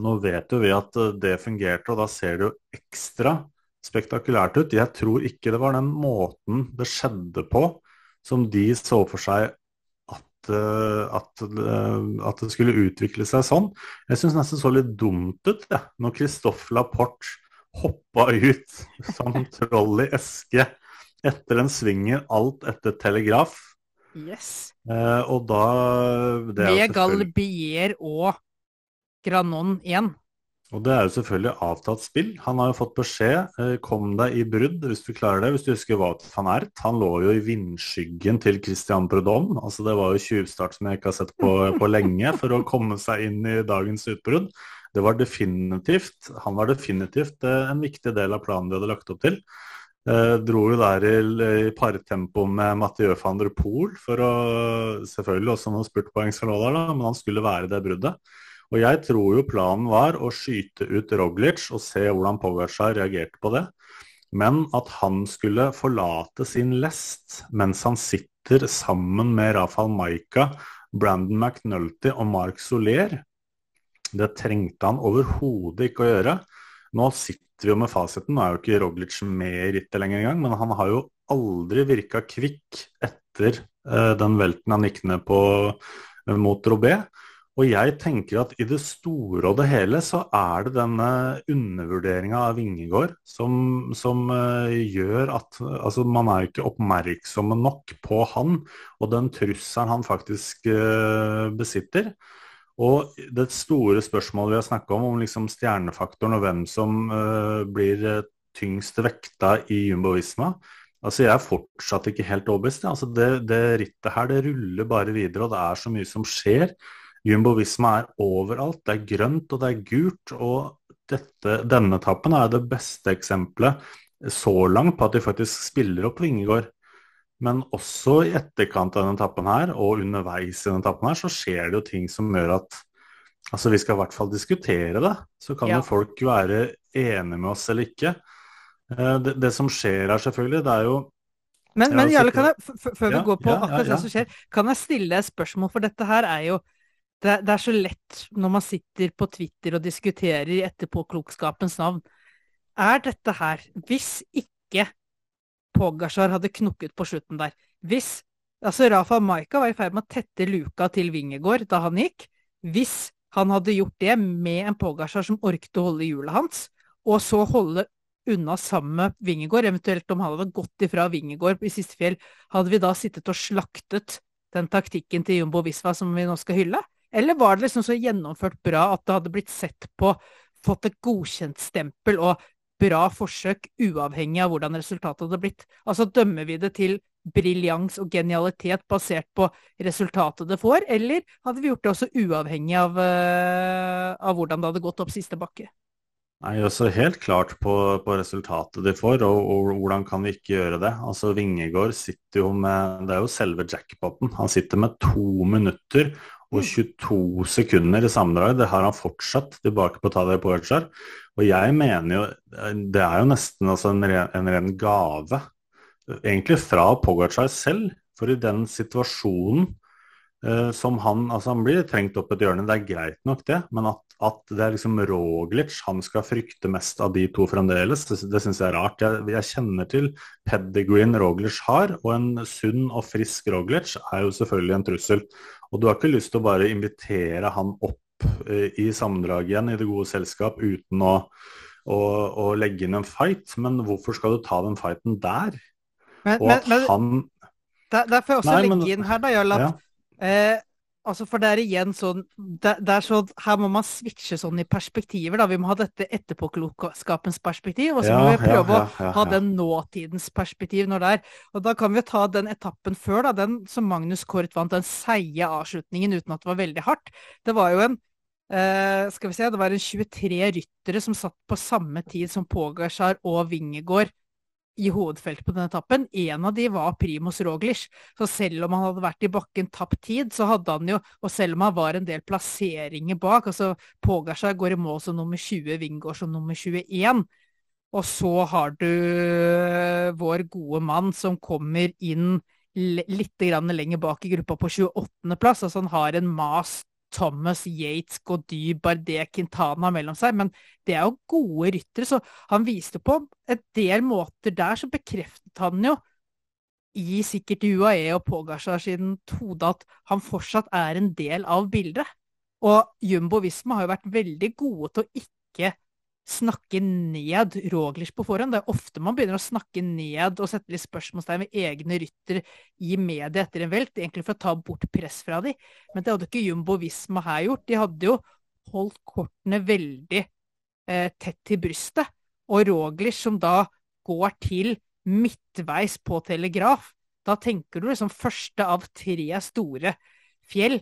Nå vet jo vi at eh, det fungerte, og da ser det jo ekstra spektakulært ut. Jeg tror ikke det var den måten det skjedde på som de så for seg at, eh, at, eh, at det skulle utvikle seg sånn. Jeg syns nesten så litt dumt ut ja, når Christophe Laporte hoppa ut som troll i eske etter den svinger alt etter telegraf. Yes. Eh, og da det Med selvfølgelig- Galibier og Granon 1. Og det er jo selvfølgelig avtatt spill. Han har jo fått beskjed eh, kom deg i brudd hvis du klarer det. Hvis du husker hva van er. han lå jo i vindskyggen til Christian Prudhomme. Altså det var jo tjuvstart som jeg ikke har sett på, på lenge for å komme seg inn i dagens utbrudd. Det var definitivt, Han var definitivt eh, en viktig del av planen de hadde lagt opp til. Eh, dro jo der i, i partempo med Mathieu van der Poel for å Selvfølgelig også noen spurtpoeng lå der, da, men han skulle være det bruddet. Og jeg tror jo planen var å skyte ut Roglic og se hvordan Pogacar reagerte på det. Men at han skulle forlate sin lest mens han sitter sammen med Rafael Maika, Brandon McNulty og Mark Soler, det trengte han overhodet ikke å gjøre. Nå sitter vi jo med fasiten, nå er jo ikke Roglic med i rittet lenger engang, men han har jo aldri virka kvikk etter eh, den velten han gikk ned på eh, mot Robé. Og jeg tenker at i det store og det hele så er det denne undervurderinga av Vingegård som, som uh, gjør at altså, man er ikke oppmerksomme nok på han og den trusselen han faktisk uh, besitter. Og det store spørsmålet vi har snakka om, om liksom stjernefaktoren og hvem som uh, blir eh, tyngst vekta i jumbovisma. Altså Jeg er fortsatt ikke helt overbevist. Altså det, det rittet her det ruller bare videre, og det er så mye som skjer. Jumbovisma er overalt. Det er grønt og det er gult. Og dette, denne etappen er det beste eksempelet så langt på at de faktisk spiller opp Vingegård. Men også i etterkant av denne etappen her, og underveis i denne etappen her, så skjer det jo ting som gjør at Altså, vi skal i hvert fall diskutere det. Så kan Ja. jo folk være enige med oss eller ikke. Eh, Det, det som skjer her, selvfølgelig, det er jo Men, men Jarle, før før Ja, vi går på ja, ja, akkurat ja. det som skjer, kan jeg stille et spørsmål? For dette her er jo det, det er så lett når man sitter på Twitter og diskuterer i etterpåklokskapens navn. Er dette her Hvis ikke Pogacar hadde knukket på slutten der Hvis altså Rafa Maika var i ferd med å tette luka til Vingegård da han gikk. Hvis han hadde gjort det med en Pogasjar som orket å holde hjulet hans, og så holde unna sammen med Vingegård, eventuelt om han hadde gått ifra Vingegård i siste fjell, hadde vi da sittet og slaktet den taktikken til Jumbo Visva som vi nå skal hylle? Eller var det liksom så gjennomført bra at det hadde blitt sett på, fått et godkjent stempel og bra forsøk, uavhengig av hvordan resultatet hadde blitt? Altså dømmer vi det til briljans og genialitet basert på resultatet det får, eller hadde vi gjort det også uavhengig av, uh, av hvordan det hadde gått opp siste bakke? Nei, også Helt klart på, på resultatet de får, og, og, hvordan kan vi ikke gjøre det? Altså Vingegård sitter jo med Det er jo selve jackpoten. Han sitter med to minutter og 22 mm. sekunder i sammendrag. Det har han fortsatt tilbake på Tadej Pogacar. Og jeg mener jo Det er jo nesten altså en, ren, en ren gave, egentlig fra Pogacar selv. For i den situasjonen eh, som han Altså, han blir trengt opp et hjørne, det er greit nok det, men at at det er liksom Roglic han skal frykte mest av de to fremdeles. Det, det syns jeg er rart. Jeg, jeg, kjenner til pedigreen Roglic har, og en sunn og frisk Roglic er jo selvfølgelig en trussel. Og du har ikke lyst til å bare invitere han opp eh, i sammendraget igjen i det gode selskap uten å, å, å, legge inn en fight, men hvorfor skal du ta den fighten der? Men, og at men, han der, Der får jeg også Nei, legge men, inn her, da, Jarl, at ja. eh, Altså, for det er igjen sånn det, det er sånn, Her må man switche sånn i perspektiver. da, Vi må ha dette etterpåklokskapens perspektiv, og så må vi prøve ja, ja, å ha den nåtidens perspektiv når det er. Og Da kan vi ta den etappen før, da, den som Magnus Kort vant, den seige avslutningen uten at det var veldig hardt. Det var jo en eh, skal vi se, det var en 23 ryttere som satt på samme tid som Pogasjar og Vingegård i hovedfeltet på denne etappen. En av de var Primus Roglic. Så selv om han hadde vært i bakken tapt tid, så hadde han jo Og selv om han var en del plasseringer bak, altså Pogasjar går i mål som nummer 20, Wingegård som nummer 21. Og så har du øh, vår gode mann som kommer inn litt lenger bak i gruppa på 28.-plass. Altså han har en mas Thomas, Yates, Gody, Bardet, Quintana mellom seg, men det er jo gode ryttere, så han viste på et del måter der, så bekreftet han jo i sikkert UAE og Pogasjar sin hode at han fortsatt er en del av bildet. Og Jumbo Visma har jo vært veldig gode til å ikke snakke ned Roglic på forhånd. Det er ofte man begynner å snakke ned og sette litt spørsmålstegn ved egne rytter i media etter en velt, egentlig for å ta bort press fra dem. Men det hadde ikke Jumbo Visma her gjort. De hadde jo holdt kortene veldig eh, tett til brystet. Og Roglic som da går til midtveis på telegraf, da tenker du liksom første av tre store fjell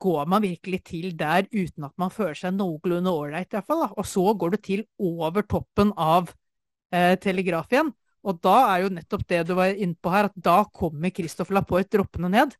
går man virkelig til der uten at man føler seg noenlunde ålreit, iallfall. Og så går du til over toppen av eh, Telegraf igjen. Og da er jo nettopp det du var inne på her, at da kommer Christopher Laporte droppende ned.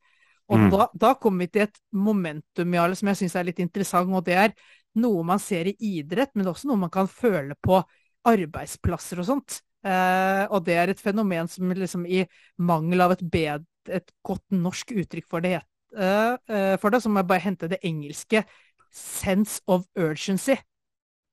Og mm. da, da, kommer vi til et momentum Jarle, som jeg syns er litt interessant, og det er noe man ser i idrett, men også noe man kan føle på arbeidsplasser og sånt. Eh, og det er et fenomen som liksom i mangel av et, bed, et godt norsk uttrykk for det uh, for deg, så må jeg bare hente det engelske 'sense of urgency'.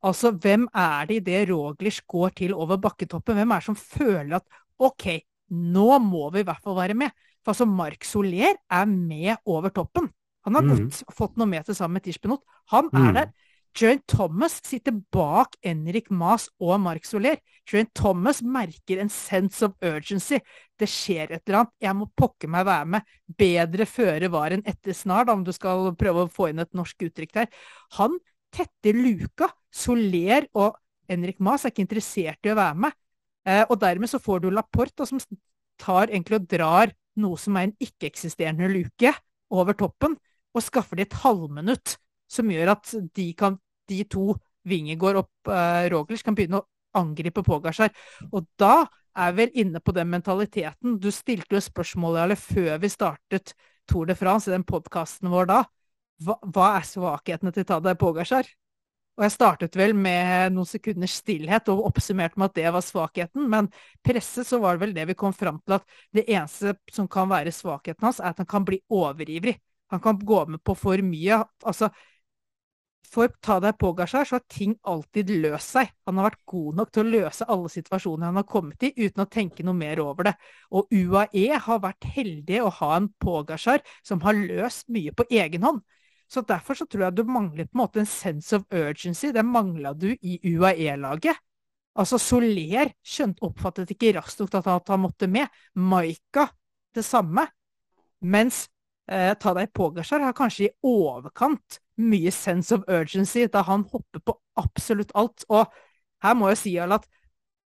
Altså, hvem er det idet Roglish går til over bakketoppen? Hvem er det som føler at OK, nå må vi i hvert fall være med? For altså, Mark Soler er med over toppen. Han har mm. gått, fått noe med til sammen med Tirsbenot. Han er mm. der. Joan Thomas sitter bak Henrik Maas og Mark Soler. Joan Thomas merker en sense of urgency. Det skjer et eller annet. Jeg må pokke meg være med. Bedre føre var enn etter snart, om du skal prøve å få inn et norsk uttrykk der. Han tetter luka. Soler og Henrik Maas er ikke interessert i å være med. Eh, og dermed så får du Laporte, som tar egentlig og drar noe som er en ikke-eksisterende luke, over toppen, og skaffer de et halvminutt som gjør at de kan de to, Vingegård og uh, Roglic, kan begynne å angripe Pogasjar. Og da er vel inne på den mentaliteten. Du stilte jo spørsmålet eller før vi startet Tour de France, i den podkasten vår da. Hva, hva, er svakhetene til Tadej Pogasjar? Og jeg startet vel med noen sekunders stillhet og oppsummerte med at det var svakheten, men presset så var det vel det vi kom fram til at det eneste som kan være svakheten hans, er at han kan bli overivrig. Han kan gå med på for mye. Altså, for ta deg på, Gashar, så har ting alltid løst seg. Han har vært god nok til å løse alle situasjoner han har kommet i, uten å tenke noe mer over det. Og UAE har vært heldige å ha en Pogasjar som har løst mye på egen hånd. Så derfor så tror jeg du mangler på en måte en sense of urgency. Det mangla du i UAE-laget. Altså Soler skjønt, oppfattet ikke raskt nok at han måtte med. Maika det samme. Mens eh, Tadej Pogasjar har kanskje i overkant mye sense of urgency da han hopper på absolutt alt. Og her må jeg si at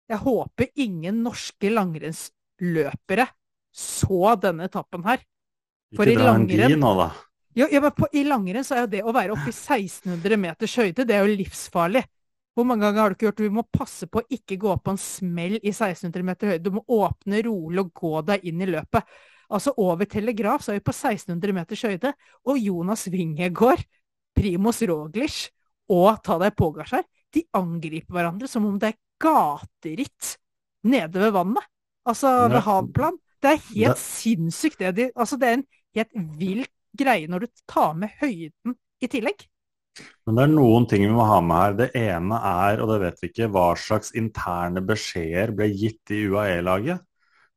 jeg håper ingen norske langrennsløpere så denne etappen her. For ikke dra en gi nå, da. Ja, ja, men på, I langrenn så er jo det å være oppe i 1600 meters høyde, det er jo livsfarlig. Hvor mange ganger har du ikke gjort det? du må passe på å ikke gå på en smell i 1600 meter høyde. Du må åpne rolig og gå deg inn i løpet. Altså Over Telegraf så er vi på 1600 meters høyde, og Jonas Wingegård, Primos Roglic og Tadej Pogasjar de angriper hverandre som om det er gateritt nede ved vannet. Altså ved havplan. Det er helt sinnssykt, det de Altså, det er en helt vilt greie når du tar med høyden i tillegg. Men det er noen ting vi må ha med her. Det ene er, og det vet vi ikke, hva slags interne beskjeder ble gitt i UAE-laget.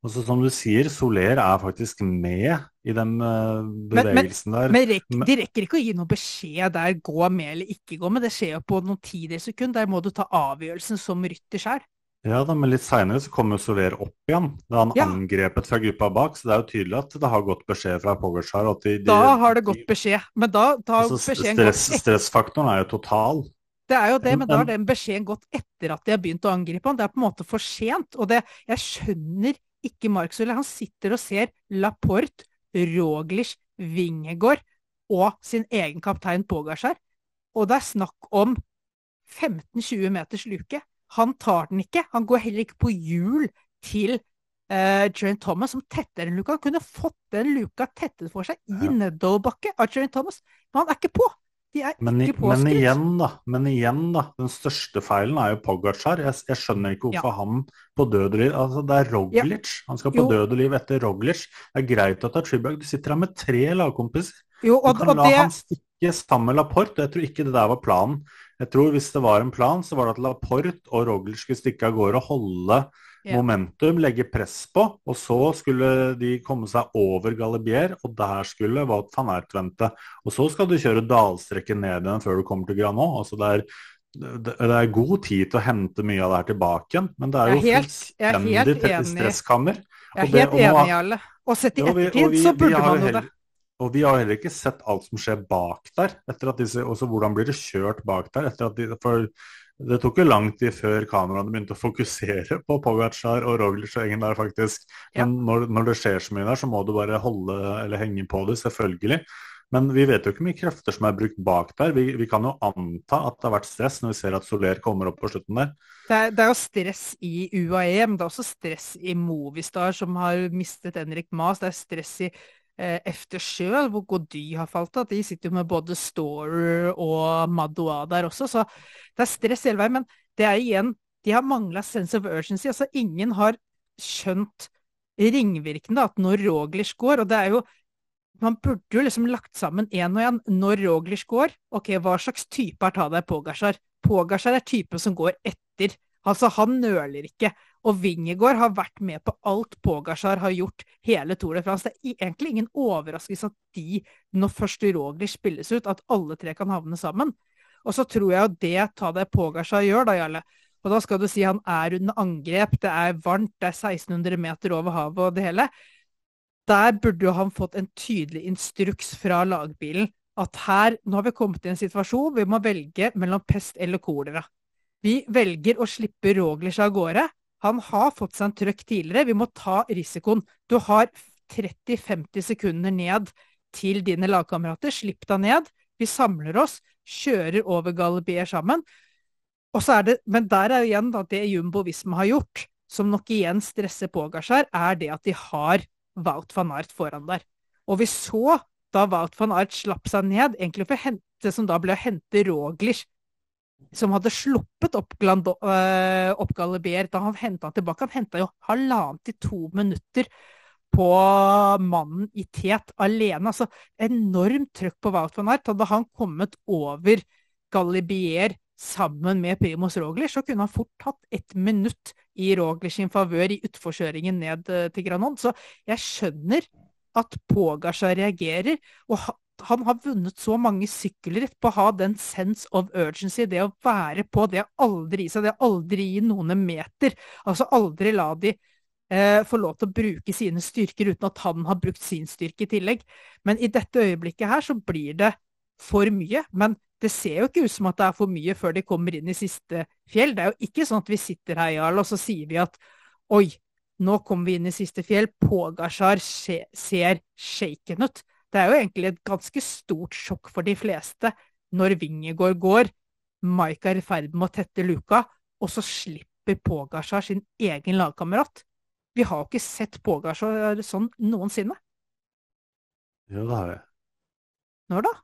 Og så Som du sier, Soler er faktisk med i den uh, bevegelsen men, men, der. Men de rekker ikke å gi noen beskjed der, gå med eller ikke gå med. Det skjer jo på noen tidels sekund. Der må du ta avgjørelsen som rytter sjøl. Ja da, men litt seinere så kommer Soler opp igjen. Da han ja. angrepet fra gruppa bak. Så det er jo tydelig at det har gått beskjed fra Pogacar. De, de, da har det gått beskjed. Men da, har altså, stress, Stressfaktoren er jo total. Det er jo det, men da har den beskjeden gått etter at de har begynt å angripe han. Det er på en måte for sent. Og det, jeg skjønner ikke Mark Soler. Han sitter og ser Laporte, Roglish, Wingegård og sin egen kaptein Pogasjar. Og det er snakk om 15-20 meters luke. Han tar den ikke. Han går heller ikke på hjul til uh, Geraint Thomas, som tetter den luka. Han kunne fått den luka tettet for seg i ja. nedoverbakke av Geraint Thomas, men han er ikke på. De er men, ikke påskrudd. Men igjen, da. Men igjen, da. Den største feilen er jo Pogacar. Jeg, jeg skjønner ikke hvorfor ja. han på død og liv Altså, det er Roglic. Ja. Han skal på jo. død og liv etter Roglic. Det er greit at det er Tribag. Du sitter her med tre lagkompiser. Jo, og, du kan og la det... han stikke sammen med Laporte. Jeg tror ikke det der var planen. Jeg tror hvis det var en plan, så var det at Laporte og Roglic skulle stikke av gårde og holde yeah. momentum, legge press på, og så skulle de komme seg over Galibier, og der skulle Wout van Ert vente. Og så skal du kjøre dalstrekken ned igjen før du kommer til Granot, Altså det er det er god tid til å hente mye av det her tilbake igjen, men det er jo fullstendig tett i stresskammer. Jeg er helt enig, i alle. Og sett i ettertid så burde man jo det. Og vi har heller ikke sett alt som skjer bak der. etter at disse, også Hvordan blir det kjørt bak der? etter at de, for Det tok jo lang tid før kameraene begynte å fokusere på Pogacar og Roglic og Engen der, faktisk. Men ja. når, når, det skjer så mye der, så må du bare holde eller henge på det, selvfølgelig. Men vi vet jo ikke hvor mye krefter som er brukt bak der. Vi, vi, kan jo anta at det har vært stress når vi ser at Soler kommer opp på slutten der. Det er, det er jo stress i UAE, men det er også stress i Movistar, som har mistet Henrik Maas. Det er stress i efter sjøl, hvor Gody har falt av. De sitter jo med både Storer og Madoa der også, så det er stress hele veien. Men det er igjen De har mangla sense of urgency. Altså, ingen har skjønt ringvirkende at når Roglish går, og det er jo man burde jo liksom lagt sammen én og én når Roglish går. Ok, hva slags type er Tadej Pogasjar? Pogasjar er typen som går etter. Altså, han nøler ikke. Og Wingegård har vært med på alt Pogasjar har gjort hele Tour de France. Det er egentlig ingen overraskelse at de, når først Roglic spilles ut, at alle tre kan havne sammen. Og så tror jeg jo det Tadej Pogasjar gjør, da, Jarle. Og da skal du si han er under angrep, det er varmt, det er 1600 meter over havet og det hele. Der burde jo han fått en tydelig instruks fra lagbilen at her, nå har vi kommet i en situasjon vi må velge mellom pest eller kolera. Vi velger å slippe Roglic av gårde, han har fått seg en trøkk tidligere. Vi må ta risikoen. Du har 30-50 sekunder ned til dine lagkamerater. Slipp deg ned. Vi samler oss, kjører over Galibier sammen. Det, men der er igjen da, det Jumbo Visma har gjort, som nok igjen stresser Pogasjar, er det at de har Wout van Art foran der. Og vi så da Wout van Art slapp seg ned, egentlig for å hente, som da ble å hente Roglic som hadde sluppet opp, Glando, øh, opp Galibier da han henta tilbake. Han henta jo halvannet til to minutter på mannen i tet alene. Altså enormt trøkk på Wout van Aert. Hadde han kommet over Galibier sammen med Primus Roglic, så kunne han fort hatt ett minutt i Roglic sin favør i utforkjøringen ned til Granon. Så jeg skjønner at Pogasha reagerer. Og han har vunnet så mange sykkelritt på å ha den sense of urgency, det å være på, det å aldri gi seg, det å aldri gi noen en meter. Altså aldri la de eh, få lov til å bruke sine styrker uten at han har brukt sin styrke i tillegg. Men i dette øyeblikket her så blir det for mye. Men det ser jo ikke ut som at det er for mye før de kommer inn i siste fjell. Det er jo ikke sånn at vi sitter her, Jarl, og så sier vi at oi, nå kommer vi inn i siste fjell, Pågasjar ser shaken ut. Det er jo egentlig et ganske stort sjokk for de fleste når Vingegård går, Mike er i ferd med å tette luka, og så slipper Pogasjar sin egen lagkamerat. Vi har jo ikke sett Pogasjar sånn noensinne. Jo, det har vi. Når da?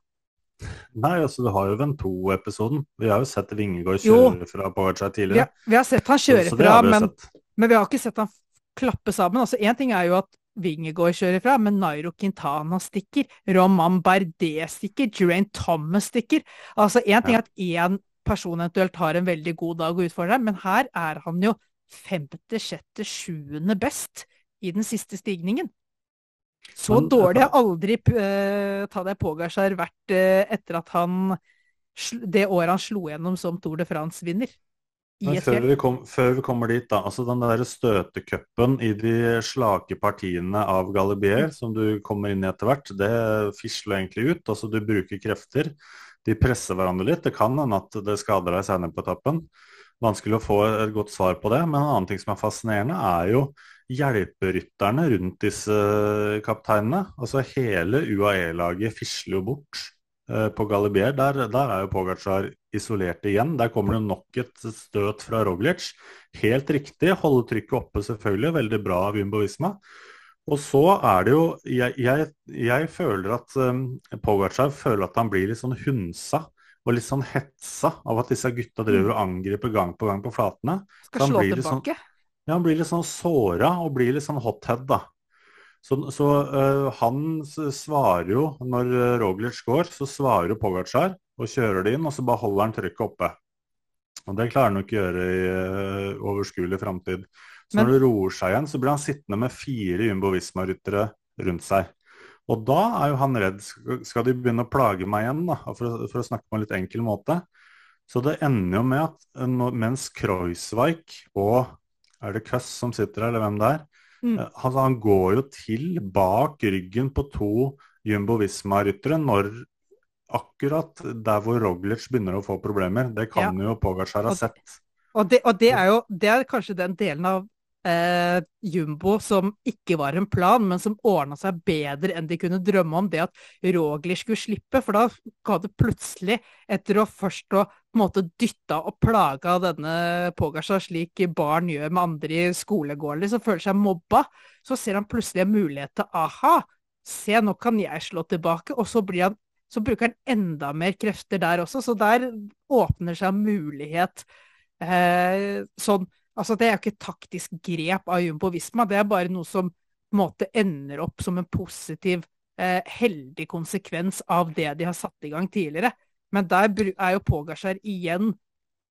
Nei, altså du har jo Vento-episoden. Vi har jo sett Vingegård kjøre fra Pogacar tidligere. Vi, vi, har sett han kjøre fra, men, men, vi har ikke sett han klappe sammen. Altså, Én ting er jo at Vingegård kjører fra, men Nairo Quintana stikker. Roman Bardet stikker. Geraint Thomas stikker. Altså, Én ting er at én person eventuelt har en veldig god dag og utfordrer, men her er han jo femte, sjette, sjuende best i den siste stigningen. Så men, dårlig har aldri uh, Tadej Pogasjar vært uh, etter at han Det året han slo gjennom som Tour de France-vinner. Men før vi, kom, før vi, kommer dit, da. altså Den der støtecupen i de slake partiene av Galibier som du kommer inn i etter hvert, det fisler egentlig ut. altså Du bruker krefter. De presser hverandre litt. Det kan hende at det skader deg senere på etappen. Vanskelig å få et godt svar på det. Men en annen ting som er fascinerende, er jo hjelperytterne rundt disse kapteinene. Altså Hele UAE-laget fisler jo bort på Galibier, der, der, er jo Pogacar isolert igjen. Der kommer det nok et støt fra Roglic. Helt riktig, holde trykket oppe selvfølgelig, veldig bra av Jumbo Visma. Og så er det jo Jeg, jeg, jeg føler at um, Pogacar føler at han blir litt sånn hunsa og litt sånn hetsa av at disse gutta driver og angriper gang på gang på flatene. Skal slå sånn tilbake? Sånn, ja, han blir litt sånn såra og blir litt sånn hothead, da. Så, så uh, han svarer jo, når eh, Roglic går, så svarer jo Pogacar og kjører det inn, og så bare holder han trykket oppe. Og Det klarer han jo ikke å gjøre i uh, overskuelig framtid. Så Men, når det roer seg igjen, så blir han sittende med fire Jumbo Visma-ryttere rundt seg. Og da er jo han redd. Skal de begynne å plage meg igjen, da, for, for å snakke på en litt enkel måte? Så det ender jo med at mens Kreuzweig og er det Køss som sitter her, eller hvem det er, Mm. Eh, altså, han går jo til bak ryggen på to Jumbo Visma-ryttere når akkurat der hvor Roglic begynner å få problemer. Det kan ja. jo Pogacar ha sett. Og det, og det, er jo det er kanskje den delen av eh, Jumbo som ikke var en plan, men som ordna seg bedre enn de kunne drømme om. Det at Rogli skulle slippe, for da ga det plutselig, etter å først å på en måte dytta og plaga denne Pogasha slik barn gjør med andre i skolegården, som føler seg mobba, så ser han plutselig en mulighet til aha, se nå kan jeg slå tilbake, og så blir han så bruker han enda mer krefter der også, så der åpner seg mulighet eh, sånn Altså, det er jo ikke et taktisk grep av Jumbo Visma, det er bare noe som på en måte ender opp som en positiv, eh, heldig konsekvens av det de har satt i gang tidligere. Men der er jo Pogasjar igjen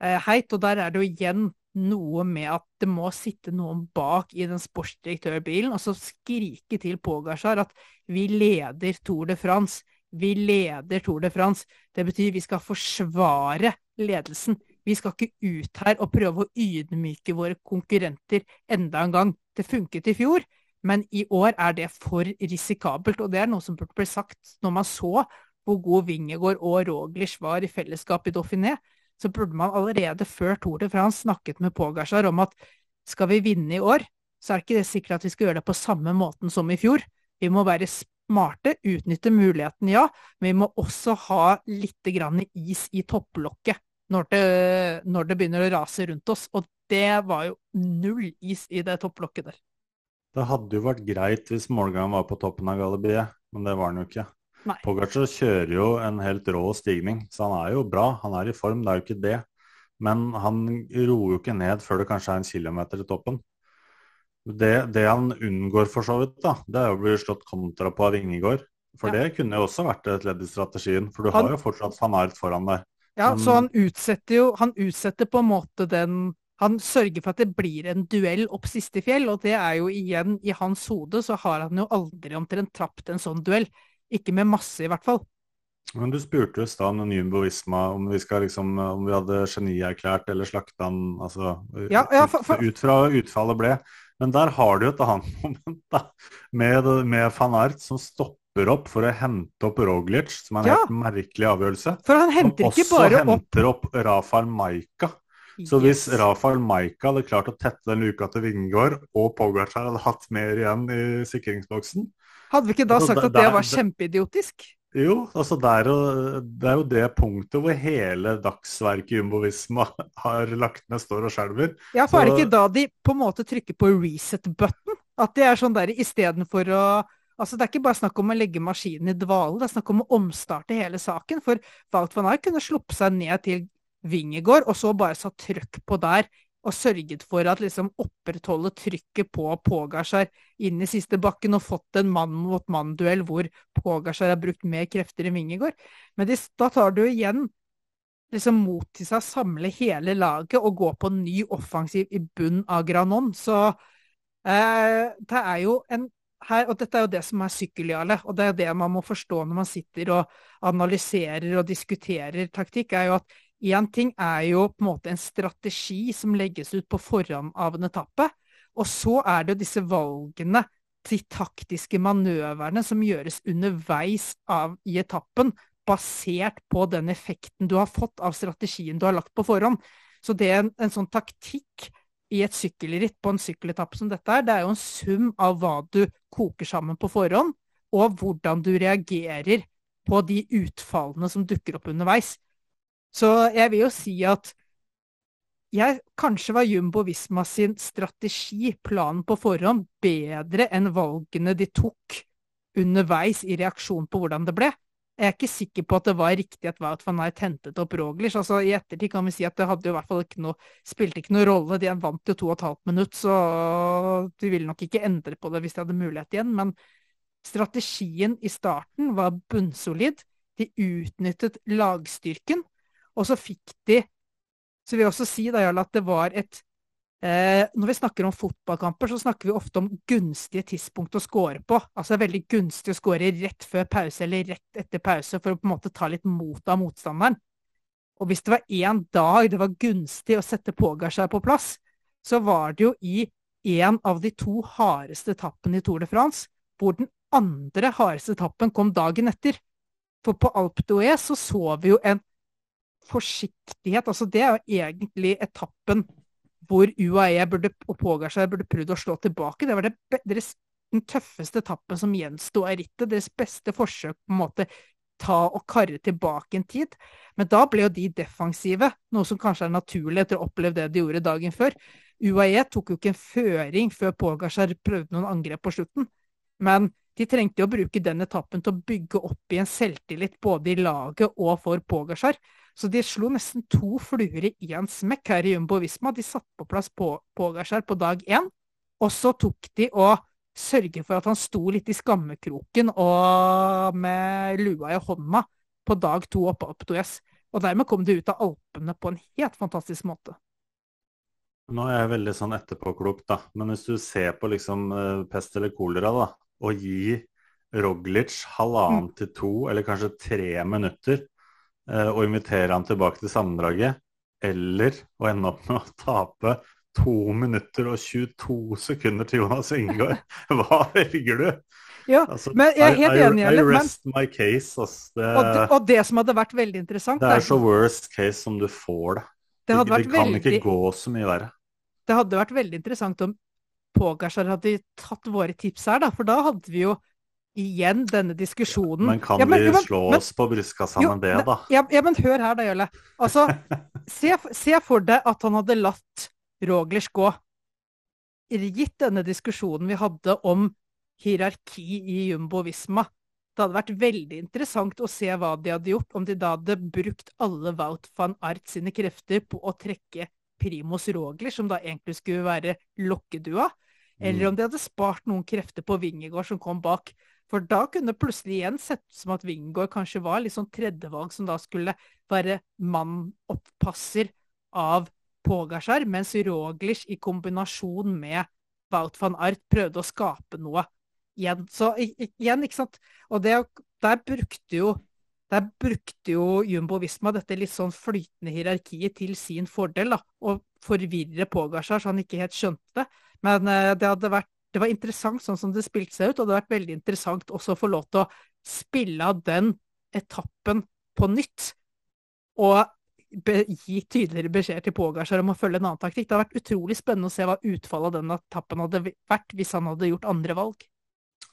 eh, heit, og der er det jo igjen noe med at det må sitte noen bak i den sportsdirektørbilen og så skrike til Pogasjar at vi leder Tour de France. Vi leder Tour de France. Det betyr vi skal forsvare ledelsen. Vi skal ikke ut her og prøve å ydmyke våre konkurrenter enda en gang. Det funket i fjor, men i år er det for risikabelt. Og det er noe som burde bli sagt når man så hvor god Vingegård og Roglic var i fellesskap i Dauphiné. Så burde man allerede før Tour de France snakket med Pogasjar om at skal vi vinne i år, så er ikke det sikkert at vi skal gjøre det på samme måten som i fjor. Vi må være smarte, utnytte muligheten, ja, men vi må også ha litt is i topplokket når det, når det, begynner å rase rundt oss. Og det var jo null is i det topplokket der. Det hadde jo vært greit hvis målgangen var på toppen av Galibiet, men det var den jo ikke. Pogacar kjører jo en helt rå stigning, så han er jo bra. Han er i form, det er jo ikke det. Men han roer jo ikke ned før det kanskje er en kilometer til toppen. Det, det han unngår for så vidt, da, det er å bli slått kontra på av Ingegård. For ja. det kunne jo også vært et ledd i strategien, for du han, har jo fortsatt van Aert foran der. Ja, så han utsetter jo Han utsetter på en måte den Han sørger for at det blir en duell opp siste fjell, og det er jo igjen I hans hode så har han jo aldri omtrent trapt en sånn duell. Ikke med masse, i hvert fall. Men du spurte jo i stad om Jumbo Visma om vi, skal liksom, om vi hadde genierklært eller slakta han altså, Ja, ja, for- for- ut, fra utfallet ble. Men der har du jo et annet moment da, med, med van Art som stopper opp for å hente opp Roglic, som er en Ja. helt merkelig avgjørelse. For han henter ikke bare opp henter opp Rafael Maika. Så hvis Rafael Maika hadde klart å tette den luka til Vingård, og Pogacar hadde hatt mer igjen i sikringsboksen Hadde vi ikke da Altså, sagt der- at det var kjempeidiotisk? Jo, altså er, jo, det er jo det punktet hvor hele dagsverket Jumbovisma har lagt ned, står og skjelver. Ja, for er det ikke da de på en måte trykker på reset-button? At det er sånn der istedenfor å Altså, det er ikke bare snakk om å legge maskinen i dvale, det er snakk om å omstarte hele saken. For Walt van Aert kunne sluppet seg ned til Vingegård, og så bare satt trøkk på der. Og sørget for at liksom opprettholde trykket på Pogacar inn i siste bakken, og fått en mann-mot-mann-duell hvor Pogacar har brukt mer krefter enn Vingegård. Men de, da tar du igjen liksom mot til seg å samle hele laget og gå på en ny offensiv i bunnen av Granon. Så eh, det er jo en her, og dette er jo det som er sykkeljalet, og det er det man må forstå når man sitter og analyserer og diskuterer taktikk, er jo at én ting er jo på en måte en strategi som legges ut på forhånd av en etappe, og så er det jo disse valgene, de taktiske manøverne som gjøres underveis av, i etappen, basert på den effekten du har fått av strategien du har lagt på forhånd. Så det er en, en sånn taktikk i et sykkelritt på en sykkeletappe som dette er, det er jo en sum av hva du koker sammen på forhånd, og hvordan du reagerer på de utfallene som dukker opp underveis. Så jeg vil jo si at jeg, kanskje var Jumbo Visma sin strategi, planen på forhånd, bedre enn valgene de tok underveis i reaksjon på hvordan det ble. Jeg er ikke sikker på at det var riktig at Wout van Aert hentet opp Roglic. Altså, I ettertid kan vi si at det hadde jo i hvert fall ikke noe, spilte ikke noe rolle. De vant jo to og et halvt minutt, så de ville nok ikke endre på det hvis de hadde mulighet igjen. Men strategien i starten var bunnsolid. De utnyttet lagstyrken, og så fikk de Så vil jeg også si da, Jarl, at det var et når vi snakker om fotballkamper, så snakker vi ofte om gunstige tidspunkt å score på. Altså det er veldig gunstig å score rett før pause eller rett etter pause for å på en måte ta litt mot av motstanderen. Og hvis det var én dag det var gunstig å sette Pogacar på plass, så var det jo i en av de to hardeste etappene i Tour de France, hvor den andre hardeste etappen kom dagen etter. For på Alpe d'Huez så så vi jo en forsiktighet. Altså det er jo egentlig etappen hvor UAE burde, og Pogacar burde prøvd å slå tilbake. Det var det, deres, den tøffeste etappen som gjensto av rittet. Deres beste forsøk på en måte ta og karre tilbake en tid. Men da ble jo de defensive, noe som kanskje er naturlig etter å ha opplevd det de gjorde dagen før. UAE tok jo ikke en føring før Pogacar prøvde noen angrep på slutten. Men de trengte jo å bruke den etappen til å bygge opp i en selvtillit både i laget og for Pogasjar. Så de slo nesten to fluer i én smekk her i Jumbo Visma. De satte på plass Pogasjar på dag én, og så tok de og sørge for at han sto litt i skammekroken og med lua i hånda på dag to oppe på Toyes. Og dermed kom de ut av Alpene på en helt fantastisk måte. Nå er jeg veldig sånn etterpåklok, da. Men hvis du ser på liksom eh, pest eller kolera, da, og gi Roglic halvannen til to, eller kanskje tre minutter, eh, og invitere han tilbake til sammendraget, eller å ende opp med å tape to minutter og 22 sekunder til Jonas Ingaard, hva velger du? Ja, Altså, men jeg er helt enig, I, I rest men- my case, Altså, Det, Og det, og det som hadde vært veldig interessant, det er så worst case som du får det. det det kan veldig, ikke gå så mye verre. det hadde vært veldig interessant om Pogacar hadde tatt våre tips her, da. For da hadde vi jo igjen denne diskusjonen. Men kan Ja, men- vi men- slå men- oss på brystkassa med det, da? Ja, ja, men hør her da, Jølle. Altså, se, se for deg at han hadde latt Roglers gå. Gitt denne diskusjonen vi hadde om hierarki i Jumbo Visma. Det hadde vært veldig interessant å se hva de hadde gjort, om de da hadde brukt alle Wout van Art sine krefter på å trekke Primus Rogler, som da egentlig skulle være lokkedua, eller Mm. om de hadde spart noen krefter på Vingegård som kom bak. For da kunne det plutselig igjen sett ut som at Wingegård kanskje var litt sånn tredjevalg som da skulle være mann-opppasser av Pogasjar, mens Roglic i kombinasjon med Wout van Art prøvde å skape noe igjen. Så igjen, ikke sant. Og det, der brukte jo der brukte jo Jumbo Visma dette litt sånn flytende hierarkiet til sin fordel, da, og forvirre Pogasjar så han ikke helt skjønte det. Men eh, det vært det var interessant sånn som det spilte seg ut, og det hadde vært veldig interessant også å få lov til å spille av den etappen på nytt. Og gi tydeligere beskjed til Pogasjar om å følge en annen taktikk. Det hadde vært utrolig spennende å se hva utfallet av den etappen hadde vært hvis han hadde gjort andre valg.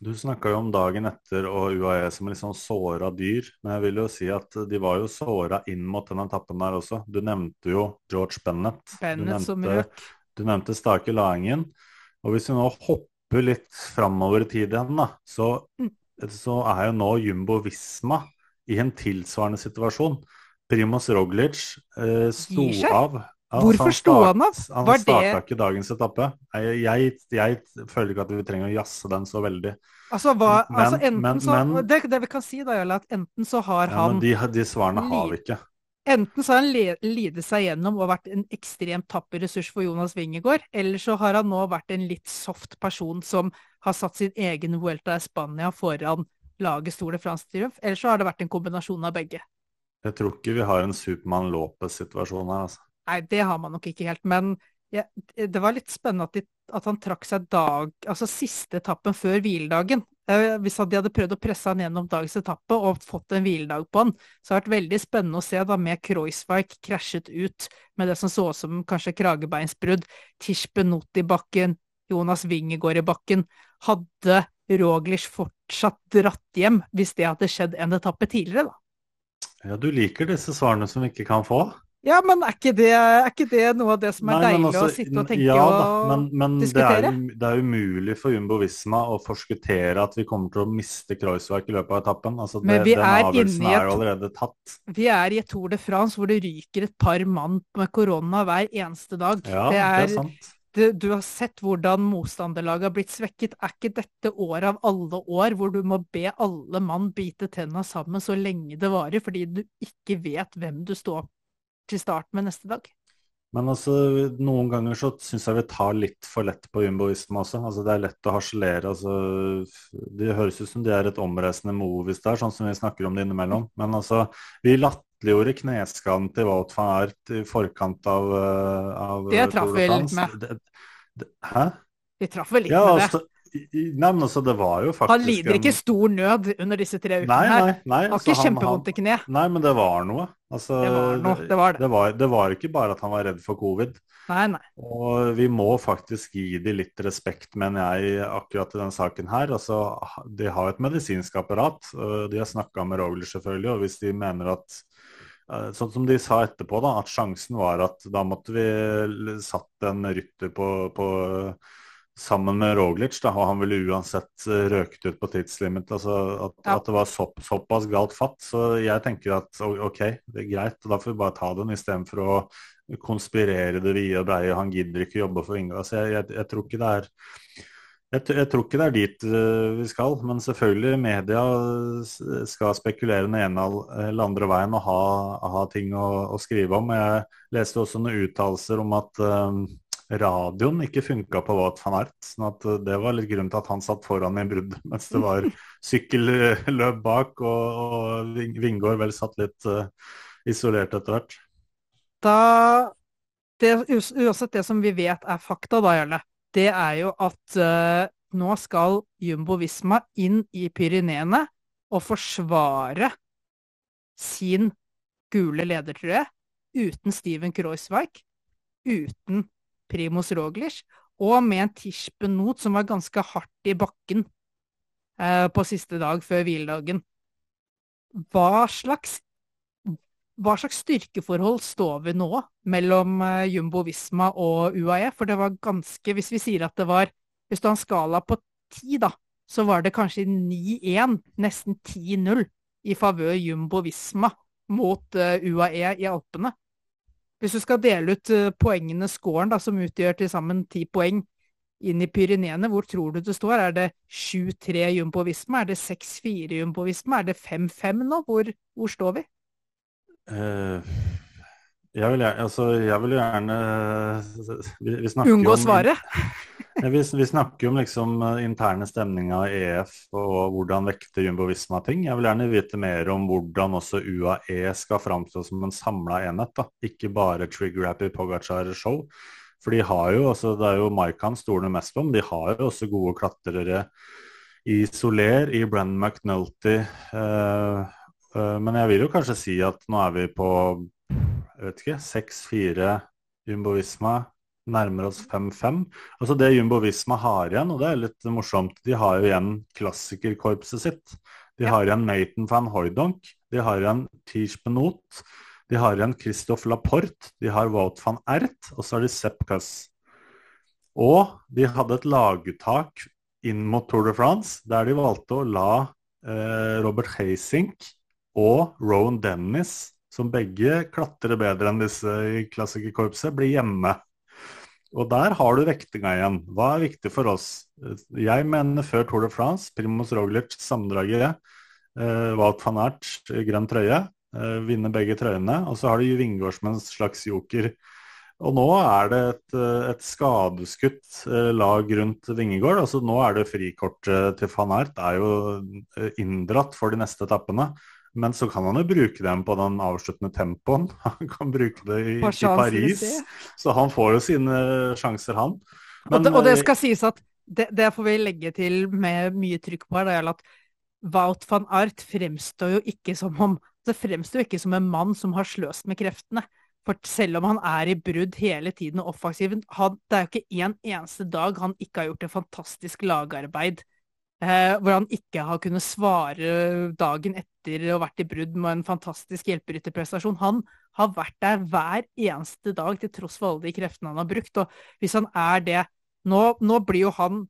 Du snakka jo om dagen etter og UAE som litt sånn såra dyr. Men jeg vil jo si at de var jo såra inn mot den etappen der også. Du nevnte jo George Bennett. Bennett du nevnte. Du nevnte Stake Laengen. Og hvis vi nå hopper litt framover i tid igjen, da, så, Mm. så er jo nå Jumbo Visma i en tilsvarende situasjon. Primoz Roglic eh, sto av. Hvorfor altså, sto han av? Han Var starta det- ikke dagens etappe. Jeg, jeg, jeg føler ikke at vi trenger å jazze den så veldig. Altså, hva, Men- altså enten men- så, men- det, det vi kan si, da, Jarle, at enten så har Ja, han men de, de svarene har vi ikke. Enten så har han lidet seg gjennom og vært en ekstremt tapper ressurs for Jonas Wingegård, eller så har han nå vært en litt soft person som har satt sin egen Vuelta i Spania foran laget Store Frans Triumf, eller så har det vært en kombinasjon av begge. Jeg tror ikke vi har en Supermann Lopez-situasjon her, altså. Nei, det har man nok ikke helt, men ja, det var litt spennende at, de, at han trakk seg dag, altså siste etappen før hviledagen. Eh, Hvis de hadde prøvd å presse han gjennom dagens etappe og fått en hviledag på han, så har det vært veldig spennende å se da med Kreuzweig krasjet ut med det som så ut som kanskje kragebeinsbrudd, Tish Benot i bakken, Jonas Wingegård i bakken. Hadde Roglic fortsatt dratt hjem hvis det hadde skjedd en etappe tidligere, da? Ja, du liker disse svarene som vi ikke kan få? Ja, men er ikke det, er ikke det noe av det som er Nei, deilig altså, å sitte og tenke ja, da, men, men, men det, er, det er umulig for Jumbo Visma å forskuttere at vi kommer til å miste Kreuzwerk i løpet av etappen. Altså, det, Men vi er inne i er et- allerede tatt. Vi er i et Tour de France hvor det ryker et par mann med korona hver eneste dag. Ja, det det er er, sant. du, du har sett hvordan motstanderlaget har blitt svekket. Er ikke dette året av alle år hvor du må be alle mann bite tenna sammen så lenge det varer, fordi du ikke vet hvem du står til start med neste dag? Men altså, noen ganger så syns jeg vi tar litt for lett på jumboisme også. Altså, det er lett å harselere. Altså, det høres ut som de er et omreisende Movis der, sånn som vi snakker om det innimellom. Men altså, vi latterliggjorde kneskaden til Wout van Aert i forkant av, eh, av Det traff vi litt med. Det, det, hæ? Vi traff vel litt Ja, med det. Nei, men altså, det var jo faktisk Han lider ikke stor nød under disse tre ukene Nei, her. nei, nei. Han har altså, ikke kjempevondt i kne. Nei, men det var noe. Altså, Det var noe, det var det. Det var, det var ikke bare at han var redd for covid. Nei, nei. Og vi må faktisk gi de litt respekt, mener jeg, akkurat i denne saken her. Altså, de har et medisinsk apparat. De har snakka med Rogler, selvfølgelig, og hvis de mener at eh, Sånn som de sa etterpå, da, at sjansen var at da måtte vi satt en rytter på, på sammen med Roglic, da, og han ville uansett eh, røket ut på tidslimit. Altså at, Ja. at det var så, såpass galt fatt. Så jeg tenker at OK, det er greit, og da får vi bare ta den istedenfor å konspirere det vide og breie. Han gidder ikke jobbe for Inga. Så jeg, jeg, jeg tror ikke det er jeg, jeg tror ikke det er dit eh, vi skal, men selvfølgelig media skal spekulere den ene eller andre veien og ha, ha ting å, å skrive om. Jeg leste også noen uttalelser om at eh, radioen ikke funka på Wout van Ert. sånn at eh, det var litt grunnen til at han satt foran i bruddet, mens det var sykkelløp bak, og, og Vingård vel satt litt uh, isolert etter hvert. da det, Uansett det som vi vet er fakta, da, Jarle, det er jo at uh, nå skal Jumbo Visma inn i Pyreneene og forsvare sin gule ledertrøye uten Steven Kreuzweig, uten Primoz Roglic, og med en Tischbenot som var ganske hardt i bakken eh, på siste dag før hviledagen. Hva slags hva slags styrkeforhold står vi nå mellom eh, Jumbo Visma og UAE? For det var ganske Hvis vi sier at det var Hvis du har en skala på ti, da, så var det kanskje 9-1, nesten 10-0, i favør Jumbo Visma mot eh, UAE i Alpene. Hvis du skal dele ut eh, poengene, scoren, da, som utgjør til sammen ti poeng, inn i Pyreneene, hvor tror du det står? Er det 7-3 Jumbo Visma? Er det 6-4 Jumbo Visma? Er det 5-5 nå? Hvor, hvor står vi? Uh, jeg vil, altså, jeg vil gjerne Vi, vi snakker Unngå om Unngå svaret? Vi, vi, snakker jo om liksom eh, interne stemninga i EF og hvordan vekter Jumbo Visma ting. Jeg vil gjerne vite mer om hvordan også UAE skal framstå som en samla enhet. da. Ikke bare Trigger Happy Pogacar Show. For de har jo også, Det er jo Maikan stoler mest om. De har jo også gode klatrere i Soler, i Brenn McNulty. Eh, eh, men jeg vil jo kanskje si at nå er vi på jeg vet ikke, 6-4 Jumbo Visma nærmer oss 5-5. Altså Det Jumbo Visma har igjen, og det er litt morsomt, de har jo igjen klassikerkorpset sitt. De har igjen Nathan van Hooydonk, de har igjen Tish Benot, de har igjen Christophe Laporte, de har Wout van Ert, og så har de Sepp Kuss. Og de hadde et laguttak inn mot Tour de France, der de valgte å la eh, Robert Hazink og Rowan Dennis, som begge klatrer bedre enn disse i klassikerkorpset, bli hjemme. Og der har du vektinga igjen. Hva er viktig for oss? Jeg mener før Tour de France, Primoz Roglic sammendraget, eh, Wout van Ert grønn trøye, eh, vinner begge trøyene. Og så har du Vingård som en slags joker. Og nå er det et, eh, et skadeskutt eh, lag rundt Vingegård. Altså nå er det frikortet til van Ert er jo eh, inndratt for de neste etappene. Men så kan han jo bruke dem på den avsluttende tempoen. Han kan bruke det i, i Paris. Så han får jo sine sjanser, han. Men, og, det, og, det, skal sies at det, det, får vi legge til med mye trykk på her, det gjelder at Wout van Art fremstår jo ikke som om Det fremstår ikke som en mann som har sløst med kreftene. For selv om han er i brudd hele tiden og offensiv, det er jo ikke en eneste dag han ikke har gjort et fantastisk lagarbeid Eh, hvor han ikke har kunnet svare dagen etter å ha vært i brudd med en fantastisk hjelperytterprestasjon. Han har vært der hver eneste dag til tross for alle de kreftene han har brukt. Og hvis han er det Nå, nå blir jo han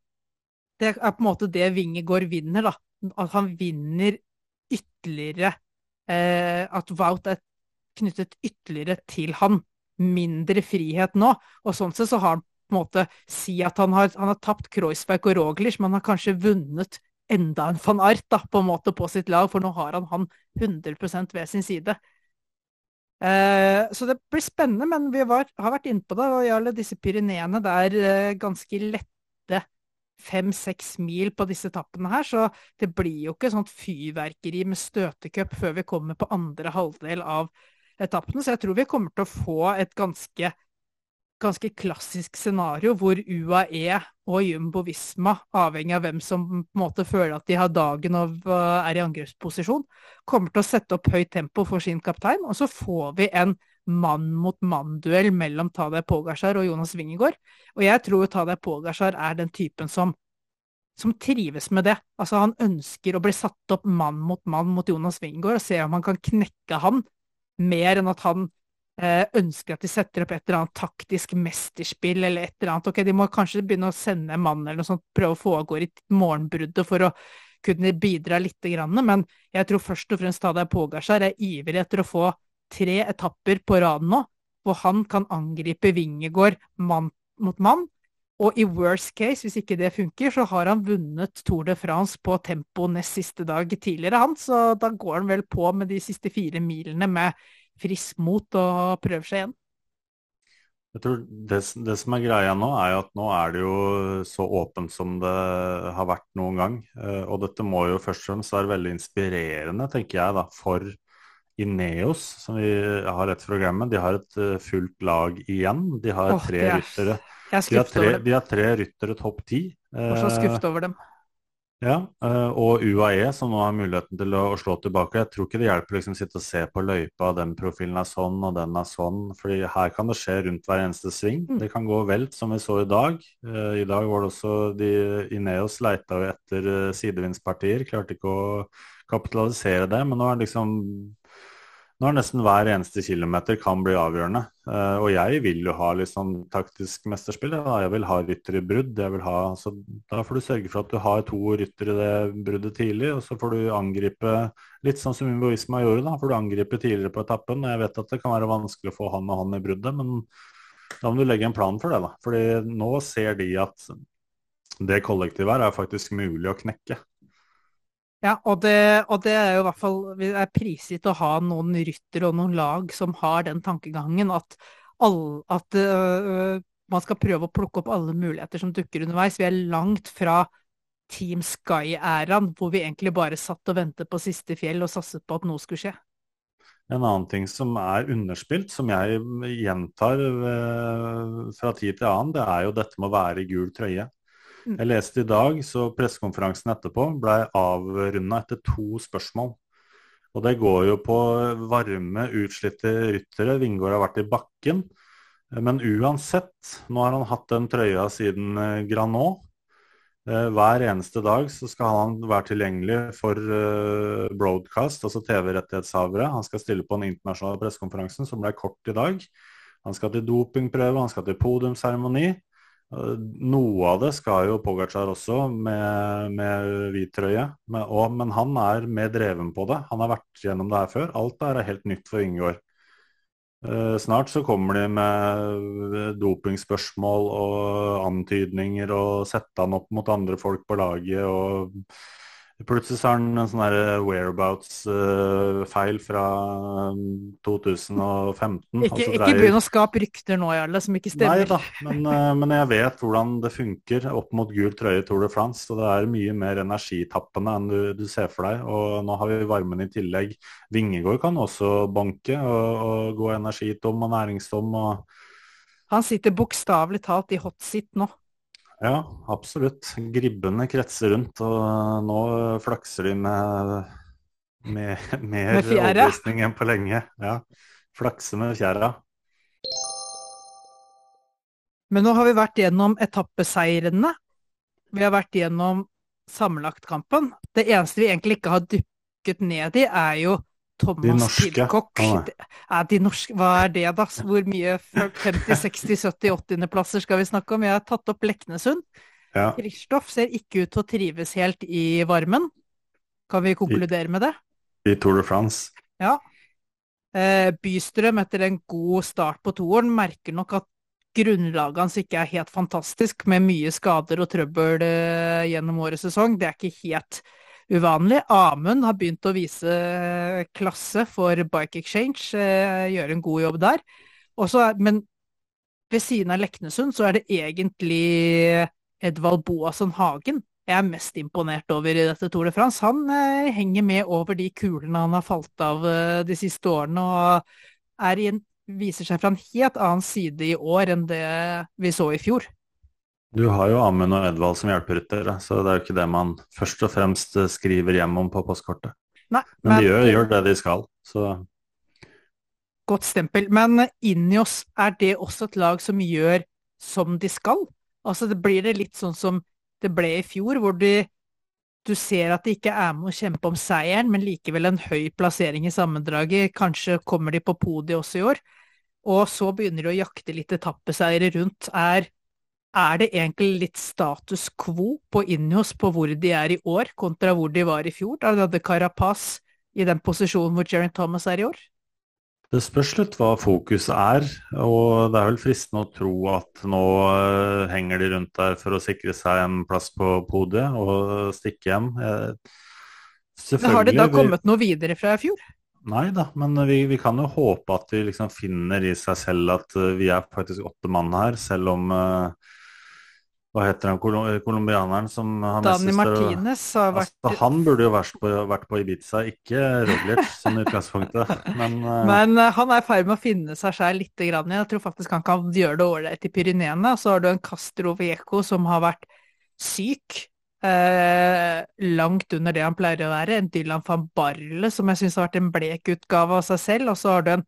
Det er på en måte det Wingegård vinner, da. At han vinner ytterligere eh, At Wout er knyttet ytterligere til han. Mindre frihet nå. Og sånn sett så har han måte si at han har, han har tapt Kreuzberg og Roglic, men han har kanskje vunnet enda en van Art da, på en måte på sitt lag, for nå har han han 100 ved sin side. Eh, så det blir spennende, men vi var, har vært innpå det. og Jarle, disse Pyreneene det er eh, ganske lette fem-seks mil på disse etappene her, så det blir jo ikke sånt fyrverkeri med støtecup før vi kommer på andre halvdel av etappene. Så jeg tror vi kommer til å få et ganske ganske klassisk scenario hvor UAE og Jumbo Visma, avhengig av hvem som på en måte føler at de har dagen og er i angrepsposisjon, kommer til å sette opp høyt tempo for sin kaptein. Og så får vi en mann-mot-mann-duell mellom Tadej Pogasjar og Jonas Wingegård. Og jeg tror Tadej Pogasjar er den typen som, som trives med det. Altså Han ønsker å bli satt opp mann mot mann mot Jonas Wingegård og se om han kan knekke han, mer enn at han Eh, ønsker at de setter opp et eller annet taktisk mesterspill eller et eller annet. Ok, De må kanskje begynne å sende en mann eller noe sånt, prøve å få av gårde morgenbruddet for å kunne bidra litt, men jeg tror først og fremst Tadej Pogasjar er ivrig etter å få tre etapper på rad nå, hvor han kan angripe Vingegård mann mot mann. Og i worst case, hvis ikke det funker, så har han vunnet Tour de France på tempo nest siste dag tidligere, han. Så da går han vel på med de siste fire milene med frisk mot og prøver seg igjen. Jeg tror det, det, som er greia nå, er at nå er det jo så åpent som det har vært noen gang. Eh, og dette må jo først og fremst være veldig inspirerende, tenker jeg, da, for Ineos, som vi har et program med, De har et eh, fullt lag igjen. De har oh, tre ryttere. De har tre, de har tre ryttere topp ti. Jeg er så skuffet over dem. Ja, eh, og UAE som nå har muligheten til å, slå tilbake. Jeg tror ikke det hjelper liksom å sitte og se på løypa, den profilen er sånn og den er sånn. fordi her kan det skje rundt hver eneste sving. Mm. Det kan gå velt, som vi så i dag. Eh, I dag var det også de Ineos leita jo etter eh, sidevindspartier. Klarte ikke å kapitalisere det, men nå er det liksom nå er nesten hver eneste kilometer kan bli avgjørende. Uh, og jeg vil jo ha litt sånn taktisk mesterspill. Jeg vil ha rytter i brudd. Ha, så da får du sørge for at du har to rytter i det bruddet tidlig, og så får du angripe litt sånn som Imboisma gjorde. Da får du angripe tidligere på etappen. Jeg vet at det kan være vanskelig å få han og han i bruddet, men da må du legge en plan for det. da. Fordi nå ser de at det kollektivet her er faktisk mulig å knekke. Ja, og det, og det, er jo i hvert fall er prisgitt å ha noen ryttere og noen lag som har den tankegangen at, all, at uh, man skal prøve å plukke opp alle muligheter som dukker underveis. Vi er langt fra Team Sky-æraen, hvor vi egentlig bare satt og ventet på siste fjell og satset på at noe skulle skje. En annen ting som er underspilt, som jeg gjentar eh, fra tid til annen, det er jo dette med å være i gul trøye. Mm. Jeg leste i dag, så pressekonferansen etterpå ble avrunda etter to spørsmål. Og det går jo på varme, utslitte ryttere. Vingård har vært i bakken. Men uansett, nå har han hatt den trøya siden eh, Granot. Eh, hver eneste dag så skal han være tilgjengelig for eh, broadcast, altså TV-rettighetshavere. Han skal stille på den internasjonale pressekonferansen som ble kort i dag. Han skal til dopingprøve, han skal til podiumseremoni. Eh, noe av det skal jo Pogacar også, med, med hvit trøye. Men, og, men han er mer dreven på det. Han har vært gjennom det her før. Alt det er helt nytt for Ingegaard. Eh, snart så kommer de med dopingspørsmål og antydninger og sette han opp mot andre folk på laget. og Plutselig så har han en sånn whereabouts-feil uh, fra 2015. Ikke, altså, ikke begynn å skape rykter nå, Jarle, som ikke stemmer. Nei da, men, uh, men, jeg vet hvordan det funker opp mot gul trøye i Tour de France. Og det er mye mer energitappende enn du, du, ser for deg. Og nå har vi varmen i tillegg. Vingegård kan også banke og, og gå energitom og næringstom. Og... Han sitter bokstavelig talt i hot seat nå. Ja, absolutt. Gribbene kretser rundt, og nå flakser de med, med mer overbevisning enn på lenge. Ja, Flakse med fjæra. Men nå har vi vært gjennom etappeseirene. Vi har vært gjennom sammenlagtkampen. Det eneste vi egentlig ikke har dukket ned i, er jo Thomas Pidcock. Ja, de norske, hva er det, da? Hvor mye 50-, 60-, 70-, 80.-plasser skal vi snakke om? Jeg har tatt opp Leknesund. Ja. Kristoff ser ikke ut til å trives helt i varmen. Kan vi konkludere med det? I Tour de France. Ja. Eh, Bystrøm, etter en god start på toeren, merker nok at grunnlaget hans ikke er helt fantastisk, med mye skader og trøbbel eh, gjennom årets sesong. Det er ikke helt uvanlig. Amund har begynt å vise klasse for Bike Exchange, eh, gjøre en god jobb der. Også, men ved siden av Leknesund så er det egentlig Edvald Boasson Hagen jeg er mest imponert over i dette Tour de France. Han eh, henger med over de kulene han har falt av eh, de siste årene, og en, viser seg fra en helt annen side i år enn det vi så i fjor. Du har jo Amund og Edvald som hjelperyttere, så det er jo ikke det man først og fremst eh, skriver hjem om på postkortet. Nei, men, men de gjør, gjør, det de skal, så Godt stempel. Men inni oss, er det også et lag som gjør som de skal? Altså det blir det litt sånn som det ble i fjor, hvor de, du ser at de ikke er med å kjempe om seieren, men likevel en høy plassering i sammendraget. Kanskje kommer de på podiet også i år. Og så begynner de å jakte litt etappeseiere rundt. Er er det egentlig litt status quo på Injos på hvor de er i år, kontra hvor de var i fjor, da de hadde Carapaz i den posisjonen hvor Jerry Thomas er i år? Det spørs litt hva fokuset er, og det er vel fristende å tro at nå uh, henger de rundt der for å sikre seg en plass på podiet og stikke hjem. Men har det da kommet noe videre fra i fjor? Nei da, men vi, vi, kan jo håpe at de liksom finner i seg selv at uh, vi er faktisk åtte mann her, selv om uh, hva heter han, colombianeren som har Dani Martinez har vært altså, Han burde jo vært på, vært på Ibiza, ikke Roglic som utgangspunktet. Men, uh... Men uh, han er i ferd med å finne seg seg litt. igjen. Jeg tror faktisk han kan gjøre det ålreit i Pyreneene. Så har du en Castro Vieco som har vært syk. Uh, langt under det han pleier å være. En Dylan van Barle som jeg syns har vært en blek utgave av seg selv. Og så har du en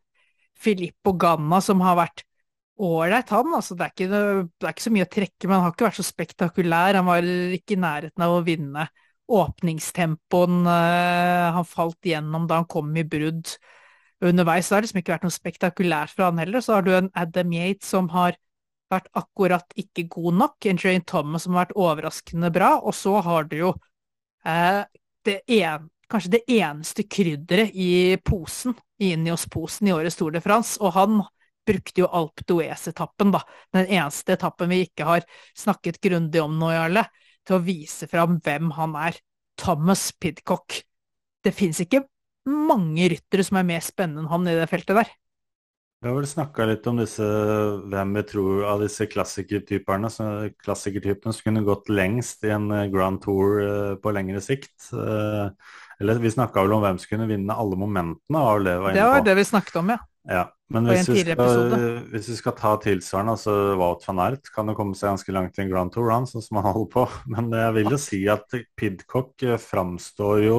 Filippo Ganna som har vært ålreit, han. Altså, det, er ikke, det, er ikke, så mye å trekke, men han har ikke vært så spektakulær. Han var ikke i nærheten av å vinne åpningstempoen. Uh, han falt gjennom da han kom i brudd underveis. Det har liksom ikke vært noe spektakulært fra han heller. Så har du en Adam Yates som har vært akkurat ikke god nok. En Jane Thomas som har vært overraskende bra. Og så har du jo eh, det en, kanskje det eneste krydderet i posen, i Ineos-posen i årets Tour de France. Og han brukte jo Alp d'Huez-etappen, da, den eneste etappen vi ikke har snakket grundig om nå, Jarle, til å vise fram hvem han er. Thomas Pidcock. Det fins ikke mange ryttere som er mer spennende enn han i det feltet der. Vi har vel snakka litt om disse, hvem vi tror av disse klassikertyperne, klassikertypene som kunne gått lengst i en eh, Grand Tour uh, på lengre sikt. Uh, eller vi snakka vel om hvem som kunne vinne alle momentene. Var det, det var det vi snakket om, ja. Ja. Men hvis vi, skal, hvis vi, skal, ta tilsvarende, altså Wout van Ert kan jo komme seg ganske langt i en Grand Tour, han, sånn som han holder på. Men jeg vil jo si at Pidcock framstår jo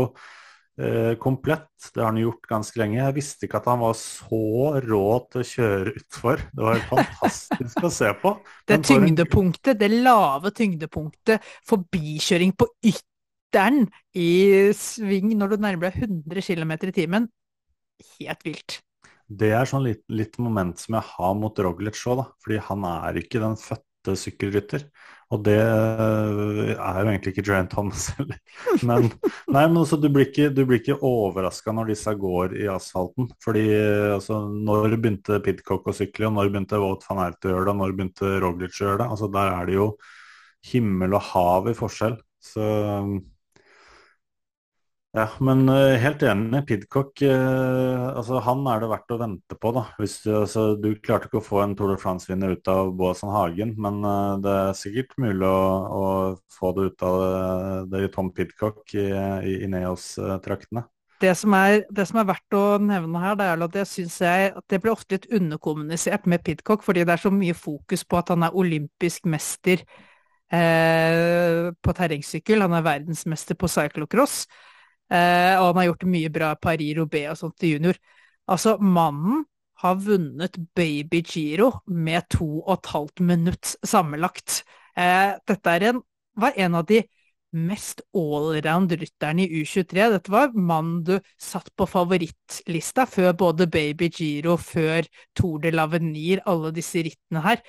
eh, komplett. Det har han gjort ganske lenge. Jeg visste ikke at han var så rå til å kjøre utfor. Det var fantastisk å se på. Det tyngdepunktet, det lave tyngdepunktet, forbikjøring på ytteren i sving når du nærmer deg 100 km i timen, helt vilt. Det er sånn litt, litt moment som jeg har mot Roglic òg, da. Fordi han er ikke den fødte sykkelrytter. Og det eh, er jo egentlig ikke Joanne Thomas heller. Men, nei, men altså, du blir ikke, du ikke overraska når disse går i asfalten. Fordi altså, når begynte Pidcock å sykle, og når begynte Wout van Ert å gjøre det, og når begynte Roglic å gjøre det? Altså, der er det jo himmel og hav i forskjell. Så ja, men uh, helt enig. Pidcock, uh, altså, han er det verdt å vente på. da. Hvis, altså, du klarte ikke å få en Tour de France-vinner ut av Boasson Hagen, men uh, det er sikkert mulig å, å, få det ut av det det Tom Pidcock i, i Ineos-traktene. Det som, er, det som, er, verdt å nevne her, det er at jeg syns det blir ofte litt underkommunisert med Pidcock, fordi det er så mye fokus på at han er olympisk mester eh, på terrengsykkel. Han er verdensmester på cyclocross. Eh, og han har gjort det mye bra Paris-Roubais og sånt til junior. Altså, mannen har vunnet Baby Giro med to og et halvt minutt sammenlagt. Eh, dette en, var en av de mest allround-rytterne i U23. Dette var mannen du satt på favorittlista før både Baby Giro, før Tour de l'Avenir, alle disse rittene her.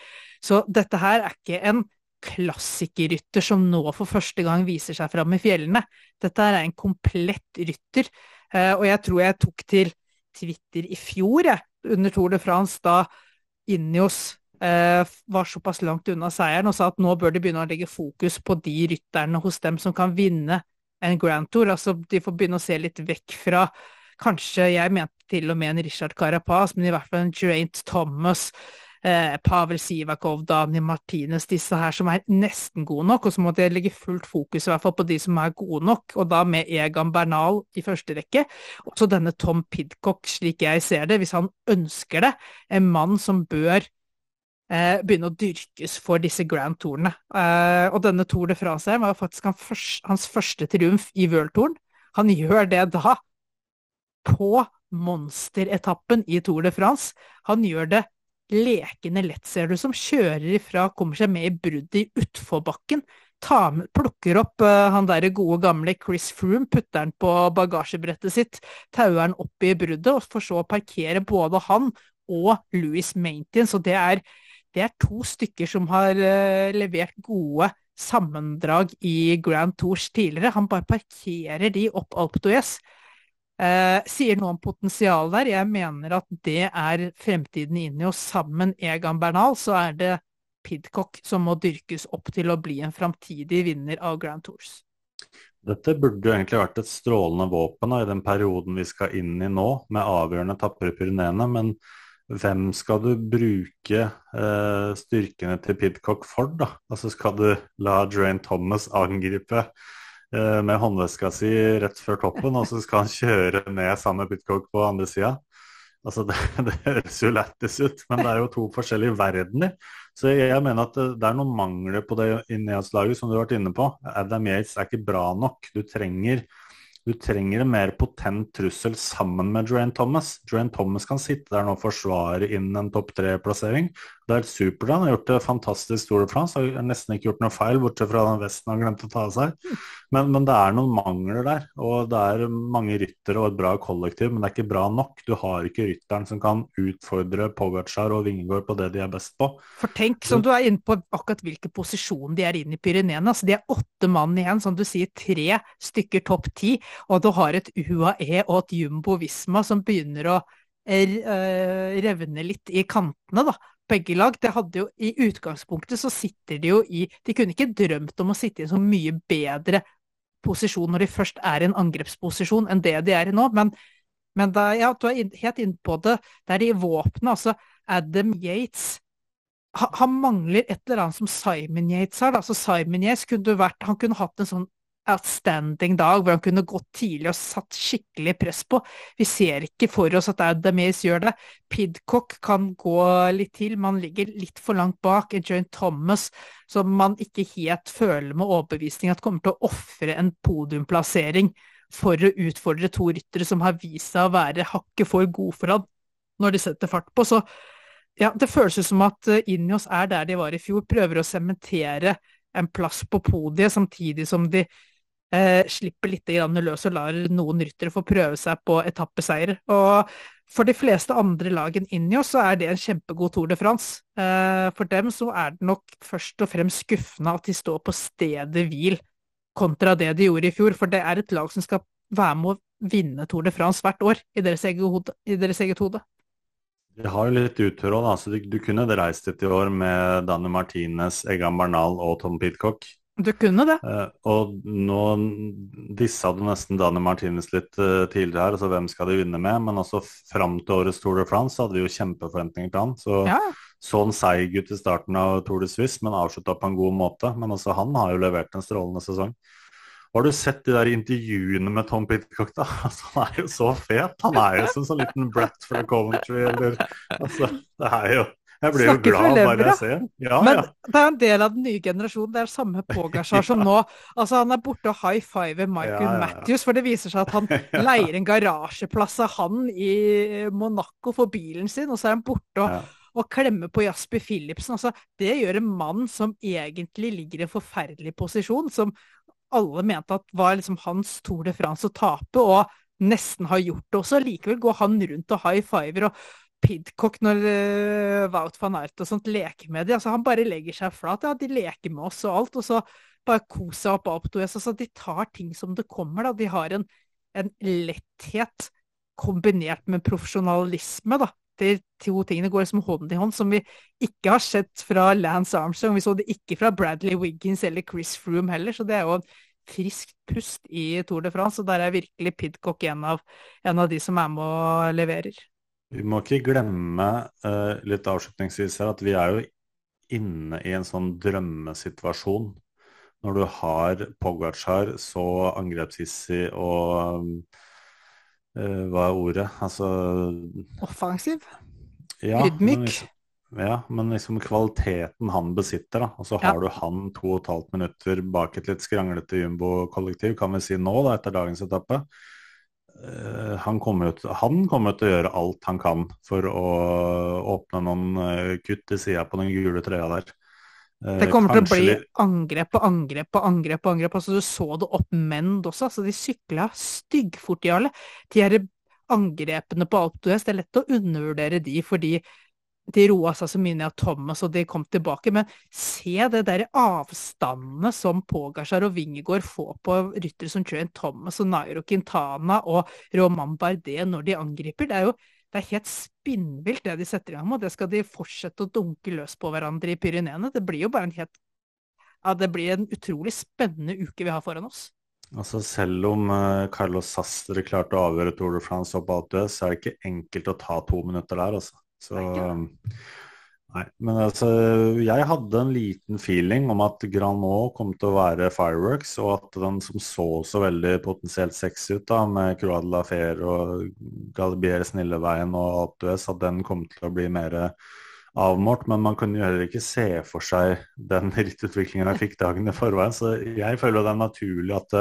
Så dette her er ikke en klassikerrytter som nå for første gang viser seg fram i fjellene. Dette er en komplett rytter, eh, og jeg tror jeg tok til Twitter i fjor, jeg, under Tour de France, da Injos eh, var såpass langt unna seieren, og sa at nå bør de begynne å legge fokus på de rytterne hos dem som kan vinne en Grand Tour. Altså, de får begynne å se litt vekk fra Kanskje jeg mente til og med en Richard Carapaz, men i hvert fall en Geraint Thomas, eh, Pavel Sivakov, Dani Martinez, disse her som er nesten gode nok, og så må de legge fullt fokus i hvert fall på de som er gode nok, og da med Egan Bernal i første rekke. Også denne Tom Pidcock, slik jeg ser det, hvis han ønsker det, en mann som bør eh, begynne å dyrkes for disse Grand Tourene. Eh, og denne Tour de France var faktisk han først, hans første triumf i World Touren. Han gjør det da på monsteretappen i Tour de France. Han gjør det lekende lett, ser du, som kjører ifra, kommer seg med i bruddet i utforbakken. Med, plukker opp uh, han derre gode gamle Chris Froome, putter han på bagasjebrettet sitt, tauer han opp i bruddet, og får så parkere både han og Louis Maintin. Så det er, det er to stykker som har uh, levert gode sammendrag i Grand Tours tidligere. Han bare parkerer de opp Alpe d'Huez. Eh, sier noe om potensial der. Jeg mener at det er fremtiden inne i, og sammen Egan Bernal så er det Pidcock som må dyrkes opp til å bli en framtidig vinner av Grand Tours. Dette burde jo egentlig vært et strålende våpen da, i den perioden vi skal inn i nå, med avgjørende tapper Pyreneene. Men hvem skal du bruke eh, styrkene til Pidcock for, da? Altså skal du la Drain Thomas angripe med håndveska si rett før toppen, og så skal han kjøre ned sammen med Pitcock på andre sida. Altså, det, det, høres jo lættis ut, men det er jo to forskjellige verdener. Så jeg, mener at det, det, er noen mangler på det innholdslaget som du har vært inne på. Adam Yates er ikke bra nok. Du trenger du trenger en mer potent trussel sammen med Joanne Thomas. Joanne Thomas kan sitte der nå og forsvare inn en topp tre-plassering. Det er helt supert. Han har gjort det fantastisk Tour de France. Har nesten ikke gjort noe feil, bortsett fra den vesten han glemte å ta av seg. Men, men, det er noen mangler der. Og det er mange ryttere og et bra kollektiv, men det er ikke bra nok. Du har ikke rytteren som kan utfordre Pogacar og Vingegård på det de er best på. For tenk, som du er inne på akkurat hvilken posisjon de er inne i Pyreneene. Altså, de er åtte mann igjen, som du sier, tre stykker topp ti. Og du har et UAE og et Jumbo Visma som begynner å eh, revne litt i kantene, da begge lag. Det hadde jo, I utgangspunktet så sitter de jo i De kunne ikke drømt om å sitte i en så mye bedre posisjon når de først er i en angrepsposisjon enn det de er i nå, men Men da, ja, du er helt inne på det. Det er i våpenet. Altså, Adam Yates han, han, mangler et eller annet som Simon Yates har. Altså, Simon Yates kunne vært Han kunne hatt en sånn outstanding dag hvor han kunne gått tidlig og satt skikkelig press på. Vi ser ikke for oss at Adamis gjør det. Pidcock kan gå litt til, man ligger litt for langt bak. Joint Thomas, som man ikke helt føler med overbevisning at kommer til å ofre en podiumplassering for å utfordre to ryttere som har vist seg å være hakket for gode for han når de setter fart på. Så ja, det føles som at eh, Injos er der de var i fjor, prøver å sementere en plass på podiet, samtidig som de eh, slipper litt løs og lar noen ryttere få prøve seg på etappeseier. Og for de fleste andre lag enn Injos så er det en kjempegod Tour de France. Eh, for dem så er det nok først og fremst skuffende at de står på stedet hvil kontra det de gjorde i fjor, for det er et lag som skal være med å vinne Tour de France hvert år i deres eget hode. I deres eget hode. De har jo litt uttur òg, så du, du, kunne reist dit i år med Danny Martinez, Egan Bernal og Tom Pitcock. Du kunne det. Uh, og nå dissa du nesten Danny Martinez litt uh, tidligere her, altså hvem skal de vinne med? Men altså fram til årets Tour de France hadde vi jo kjempeforventninger til han. Så ja. så han seig ut i starten av Tour de Suisse, men avslutta på en god måte. Men altså han har jo levert en strålende sesong. Har du sett de der intervjuene med Tom Pitcock, da? Altså, han er jo så fet. Han er jo som en sånn liten brat fra Coventry, eller Altså, det er jo jeg blir jo glad bare jeg ser ja, Men ja. det er en del av den nye generasjonen. Det er samme Pogasjar som nå. Altså, han er borte og high fiver Michael ja, Matthews, for det viser seg at han leier en garasjeplass av han i Monaco for bilen sin, og så er han borte og, og klemmer på Jasper Philipsen. Altså, det gjør en mann som egentlig ligger i en forferdelig posisjon, som alle mente at var liksom hans Tour de France å tape, og nesten har gjort det også. Likevel går han rundt og high fiver og Pidcock når uh, Wout van Aert og sånt leker med dem. Altså, han bare legger seg flat. Ja, de leker med oss og alt, og så bare kos seg opp opp altså, De tar ting som det kommer, da. De har en, en letthet kombinert med profesjonalisme, da. De to tingene går som hånd i hånd, som vi ikke har sett fra Lance Armstrong. Vi så det ikke fra Bradley Wiggins eller Chris Froome heller, så det er jo en friskt pust i Tour de France, og der er virkelig Pidcock en av, en av de som er med og leverer. Vi må ikke glemme uh, litt avslutningsvis her at vi er jo inne i en sånn drømmesituasjon. Når du har Pogacar så angrepshissig og um, uh, Hva er ordet? Altså Offensiv? Ja, Ydmyk? Ja, men liksom kvaliteten han besitter, da. Og så har ja. du han to og et halvt minutter bak et litt skranglete jumbo-kollektiv, kan vi si nå, da, etter dagens etappe. Uh, han, kommer han kommer til å gjøre alt han kan for å åpne noen uh, kutt i sida på den gule trøya der. Uh, det kommer til å bli angrep på angrep på angrep. på angrep. Altså, du så det opp Mend også. Altså, de sykla styggfort, Jarle. De her angrepene på Alp d'Huez, det er lett å undervurdere de fordi de roa seg så mye ned av Thomas, og de kom tilbake. Men se det der avstandene som Pogasjar og Wingegård får på ryttere som Trent Thomas og Nairo Quintana og Roman Bardet når de angriper. Det er jo det er helt spinnvilt det de setter i gang med, og det skal de fortsette å dunke løs på hverandre i Pyreneene. Det blir jo bare en helt ja, det blir en utrolig spennende uke vi har foran oss. Altså Selv om uh, Carlos Sastre klarte å avgjøre Tour de France opp Alpe, så er det ikke enkelt å ta to minutter der, altså. Så Nei, men altså Jeg hadde en liten feeling om at Granot kom til å være fireworks, og at den som så så veldig potensielt sexy ut, da, med Croix de la Fer og Galibier Snilleveien og Altues, at den kom til å bli mer avmålt. Men man kunne jo heller ikke se for seg den rittutviklingen jeg fikk dagen i forveien. Så jeg føler det er naturlig at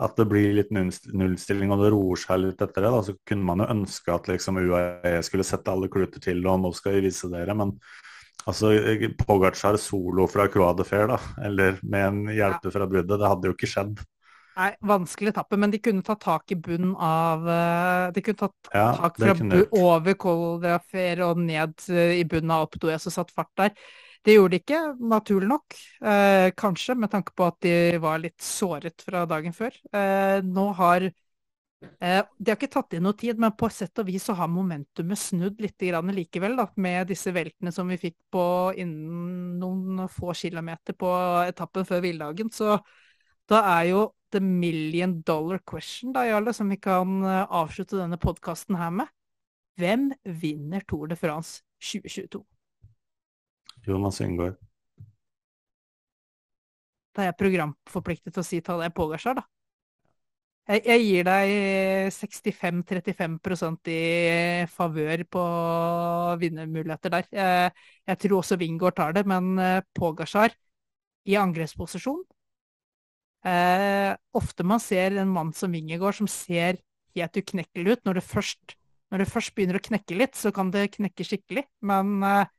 at det blir litt nullstilling og det roer seg litt etter det. Da. Så kunne man jo ønske at liksom UAE skulle sette alle kluter til og nå skal vi vise dere. Men altså Pogacar solo fra Croix de Fer, da, eller med en hjelpe fra bruddet, det hadde jo ikke skjedd. Nei, vanskelig etappe, men de kunne tatt tak i bunnen av eh, De kunne tatt ja, tak fra over Col de Fer og ned eh, i bunnen av Opdoes og satt fart der. Det gjorde de ikke, naturlig nok. Eh, kanskje med tanke på at de var litt såret fra dagen før. Eh, nå har eh, De har ikke tatt inn noe tid, men på sett og vis så har momentumet snudd litt likevel, da, med disse veltene som vi fikk på innen noen få kilometer på etappen før hviledagen. Så Da er jo the million dollar question, da, Jarle, som vi kan eh, avslutte denne podkasten her med. Hvem vinner Tour de France 2022? Jonas Ynggaard. Da er jeg programforpliktet til å si Tadej Pogacar, da. Jeg, jeg gir deg 65-35% i favør på vinnermuligheter der. Jeg, jeg tror også Wingård tar det, men eh, Pogacar i angrepsposisjon eh, Ofte man ser en mann som Wingegård som ser helt uknekkelig ut. Når det, først, når det først begynner å knekke litt, så kan det knekke skikkelig. Men eh,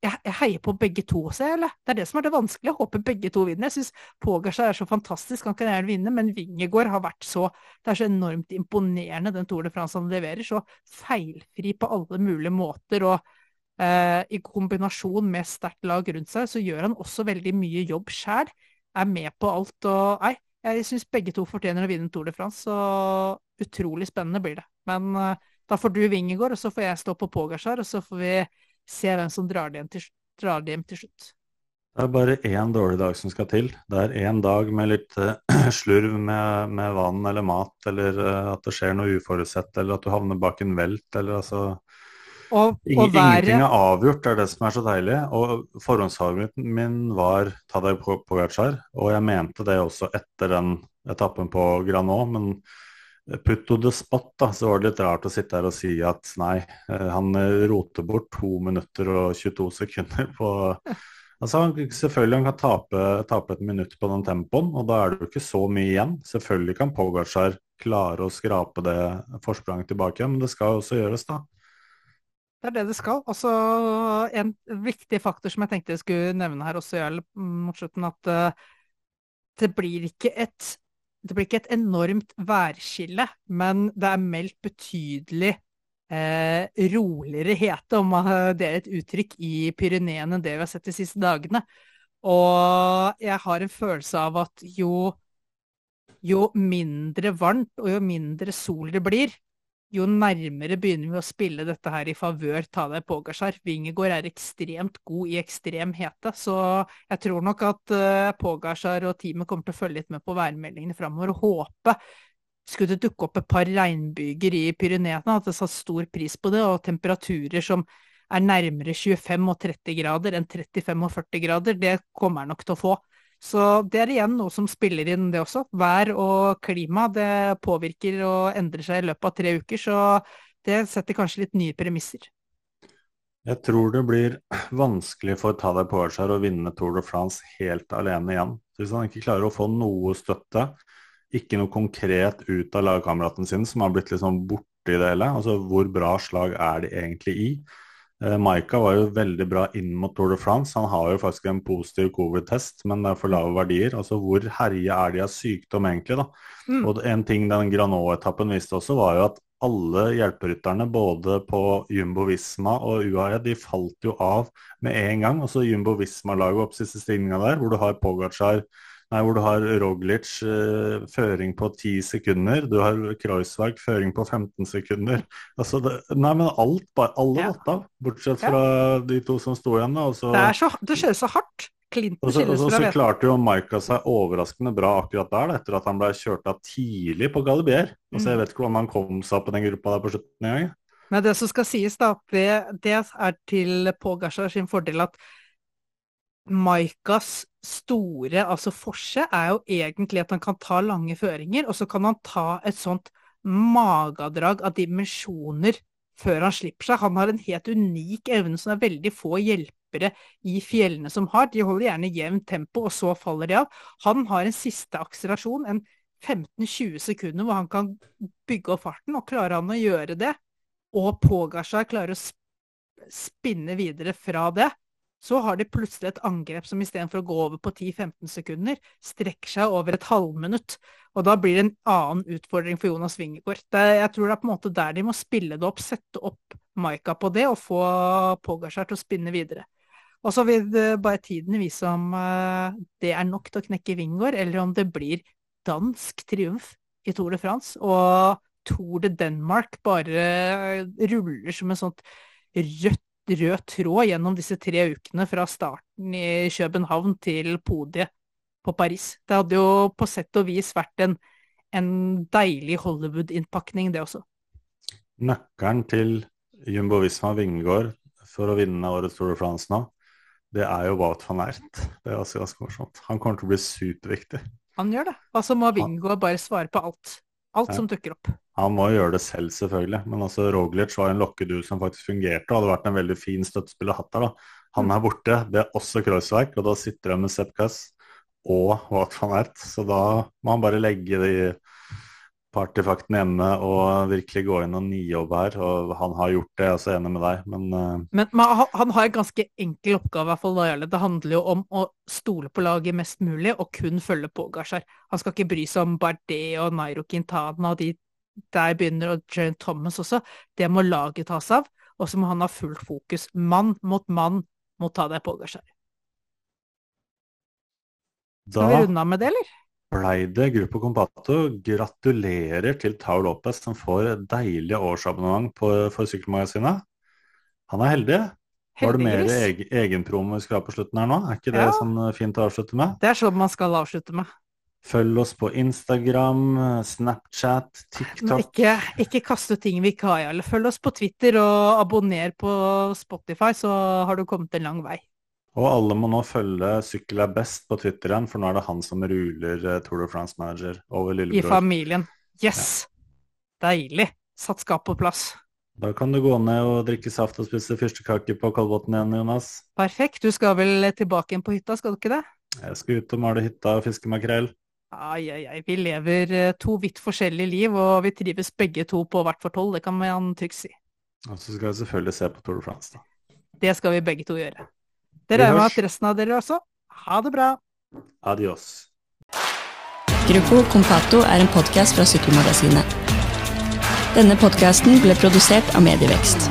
jeg, heier på begge to også, eller? Det er det som er det vanskelige. Jeg håper begge to vinner. Jeg syns Pogacar er så fantastisk, han kan gjerne vinne, men Wingegård har vært så Det er så enormt imponerende, den Tour de France han leverer. Så feilfri på alle mulige måter. og eh, i kombinasjon med sterkt lag rundt seg, så gjør han også veldig mye jobb sjæl. Er med på alt og Nei, jeg syns begge to fortjener å vinne Tour de France, så utrolig spennende blir det. Men eh, da får du Wingegård, og så får jeg stå på Pogacar, og så får vi se hvem som drar det hjem til, det hjem til slutt. Det er bare én dårlig dag som skal til. Det er én dag med litt uh, slurv med, med, vann eller mat, eller uh, at det skjer noe uforutsett, eller at du havner bak en velt, eller altså og, og været... Ingenting er avgjort, det er det som er så deilig. Og forhåndsfavoritten min var Tadej Pogacar, og jeg mente det også etter den etappen på Granå, men put to the spot, da, så var det litt rart å sitte her og si at nei, eh, han roter bort to minutter og 22 sekunder på Altså, Selvfølgelig han kan tape, tape et minutt på den tempoen, og da er det jo ikke så mye igjen. Selvfølgelig kan Pogacar klare å skrape det forspranget tilbake, men det skal også gjøres, da. Det er det det skal. Altså, en viktig faktor som jeg tenkte jeg skulle nevne her også, mot slutten, at uh, det blir ikke et det blir ikke et enormt værskille, men det er meldt betydelig eh, roligere hete, om det er et uttrykk, i Pyreneene enn det vi har sett de siste dagene. Og jeg har en følelse av at jo, jo mindre varmt og jo mindre sol det blir, jo nærmere begynner vi å spille dette her i favør Tadej Pogacar. Wingegård er ekstremt god i ekstrem hete, så jeg tror nok at uh, Pogacar og teamet kommer til å følge litt med på værmeldingene framover og håpe skulle det dukke opp et par regnbyger i Pyreneene, at det satt stor pris på det, og temperaturer som er nærmere 25 og 30 grader enn 35 og 40 grader, det kommer han nok til å få. Så det er igjen noe som spiller inn, det også. Vær og klima det påvirker og endrer seg i løpet av tre uker, så det setter kanskje litt nye premisser. Jeg tror det blir vanskelig for Tadej Pogacar å vinne Tour de France helt alene igjen. Hvis han ikke klarer å få noe støtte, ikke noe konkret ut av lagkameraten sin, som har blitt liksom i det hele, altså hvor bra slag er de egentlig i? Eh, Maika var jo veldig bra inn mot Tour de France. Han har jo faktisk en positiv covid-test, men det er for lave verdier. Altså Hvor herje er de av sykdom egentlig, da? Mm. Og en ting den Granot-etappen viste også, var jo at alle hjelperytterne, både på Jumbo Visma og UAE, de falt jo av med en gang. Altså Jumbo Visma-laget opp siste stigninga der, hvor du har Pogacar Nei, hvor du har Roglic eh, føring på 10 sekunder, du har Kreuzberg føring på 15 sekunder. Altså det, nei, men alt, bare, alle ja. datt av, bortsett fra ja. de to som sto igjen. Så, det, så, det skjer så hardt. Clinton så, og så, så klarte jo Maika seg overraskende bra akkurat der, etter at han ble kjørt av tidlig på Galibier. Altså, mm. Jeg vet ikke hvordan han kom seg opp i den gruppa der på slutten engang. Men det som skal sies, da, det, det er til Pogasjar sin fordel at Maikas store altså forse er jo egentlig at han kan ta lange føringer, og så kan han ta et sånt magedrag av dimensjoner før han slipper seg. Han har en helt unik evne som er veldig få hjelpere i fjellene som har. De holder gjerne jevnt tempo, og så faller de av. Han har en siste akselerasjon, en 15-20 sekunder, hvor han kan bygge opp farten, og klarer han å gjøre det, og seg, klarer å spinne videre fra det, så har de plutselig et angrep som istedenfor å gå over på 10-15 sekunder, strekker seg over et halvminutt. Og da blir det en annen utfordring for Jonas Wingegård. Jeg tror det er på en måte der de må spille det opp, sette opp Maika på det og få Pogasjar til å spinne videre. Og så vil bare tiden vise om uh, det er nok til å knekke Wingård, eller om det blir dansk triumf i Tour de France. Og Tour de Denmark bare ruller som en sånt rødt rød tråd gjennom disse tre ukene fra starten i København til podiet på Paris. Det hadde jo på sett og vis vært en, en deilig Hollywood-innpakning, det også. Nøkkelen til Jumbo Visma Vingård for å vinne årets Tour de France nå, det er jo Wout van Ert. Det er også ganske morsomt. Han kommer til å bli superviktig. Han gjør det. Altså må Vingård bare svare på alt. Alt som dukker opp. Han må gjøre det selv, selvfølgelig. Men altså, Roglic var en lokkeduel som faktisk fungerte, og hadde vært en veldig fin støttespiller hatt der. da. Han mm. er borte. Det er også Kreuzberg, og da sitter de med Sepp Kuss og Wout van Ert. Så da må han bare legge de partyfakten hjemme og virkelig gå inn og nijobbe her. Og han har gjort det, jeg er også enig med deg, men uh... Men, men han har en ganske enkel oppgave, i hvert fall da Det handler jo om å stole på laget mest mulig, og kun følge Pogasjar. Han skal ikke bry seg om Bardet og Nairo Quintana og de der begynner, og Jane Thomas også. Det må laget ta seg av, og så må han ha fullt fokus. Mann mot mann må ta deg Pogasjar. Skal vi runde av med det, eller? Blei det Gruppo Combato. Gratulerer til Tao Lopez, som får deilig årsabonnement på, for Sykkelmagasinet. Han er heldig. Var det mer egen, egenpromo vi skal ha på slutten her nå? Er ikke det ja. sånn eh, fint å avslutte med? Det er sånn man skal avslutte med. Følg oss på Instagram, Snapchat, TikTok. Ikke, ikke kaste ting vi ikke har, eller følg oss på Twitter og abonner på Spotify, så har du kommet en lang vei. Og alle må nå følge Sykkel er best på Twitter igjen, for nå er det han som ruler eh, Tour de France-manager over lillebror. I familien. Yes! Ja. Deilig. Satt skap på plass. Da kan du gå ned og drikke saft og spise fyrstekake på Kolbotn igjen, Jonas. Perfekt. Du skal vel tilbake igjen på hytta, skal du ikke det? Jeg skal ut og male hytta og fiske makrell. Ai, ai, ai. Vi lever eh, to vidt forskjellige liv, og vi trives begge to på hvert vårt hold, Det kan man trygt si. Og så skal vi selvfølgelig se på Tour de France, da. Det skal vi begge to gjøre. Det regner med at resten av dere også. Ha det bra. Adios. Gruppo Compato er en podkast fra Sykkelmagasinet. Denne podkasten ble produsert av Medievekst.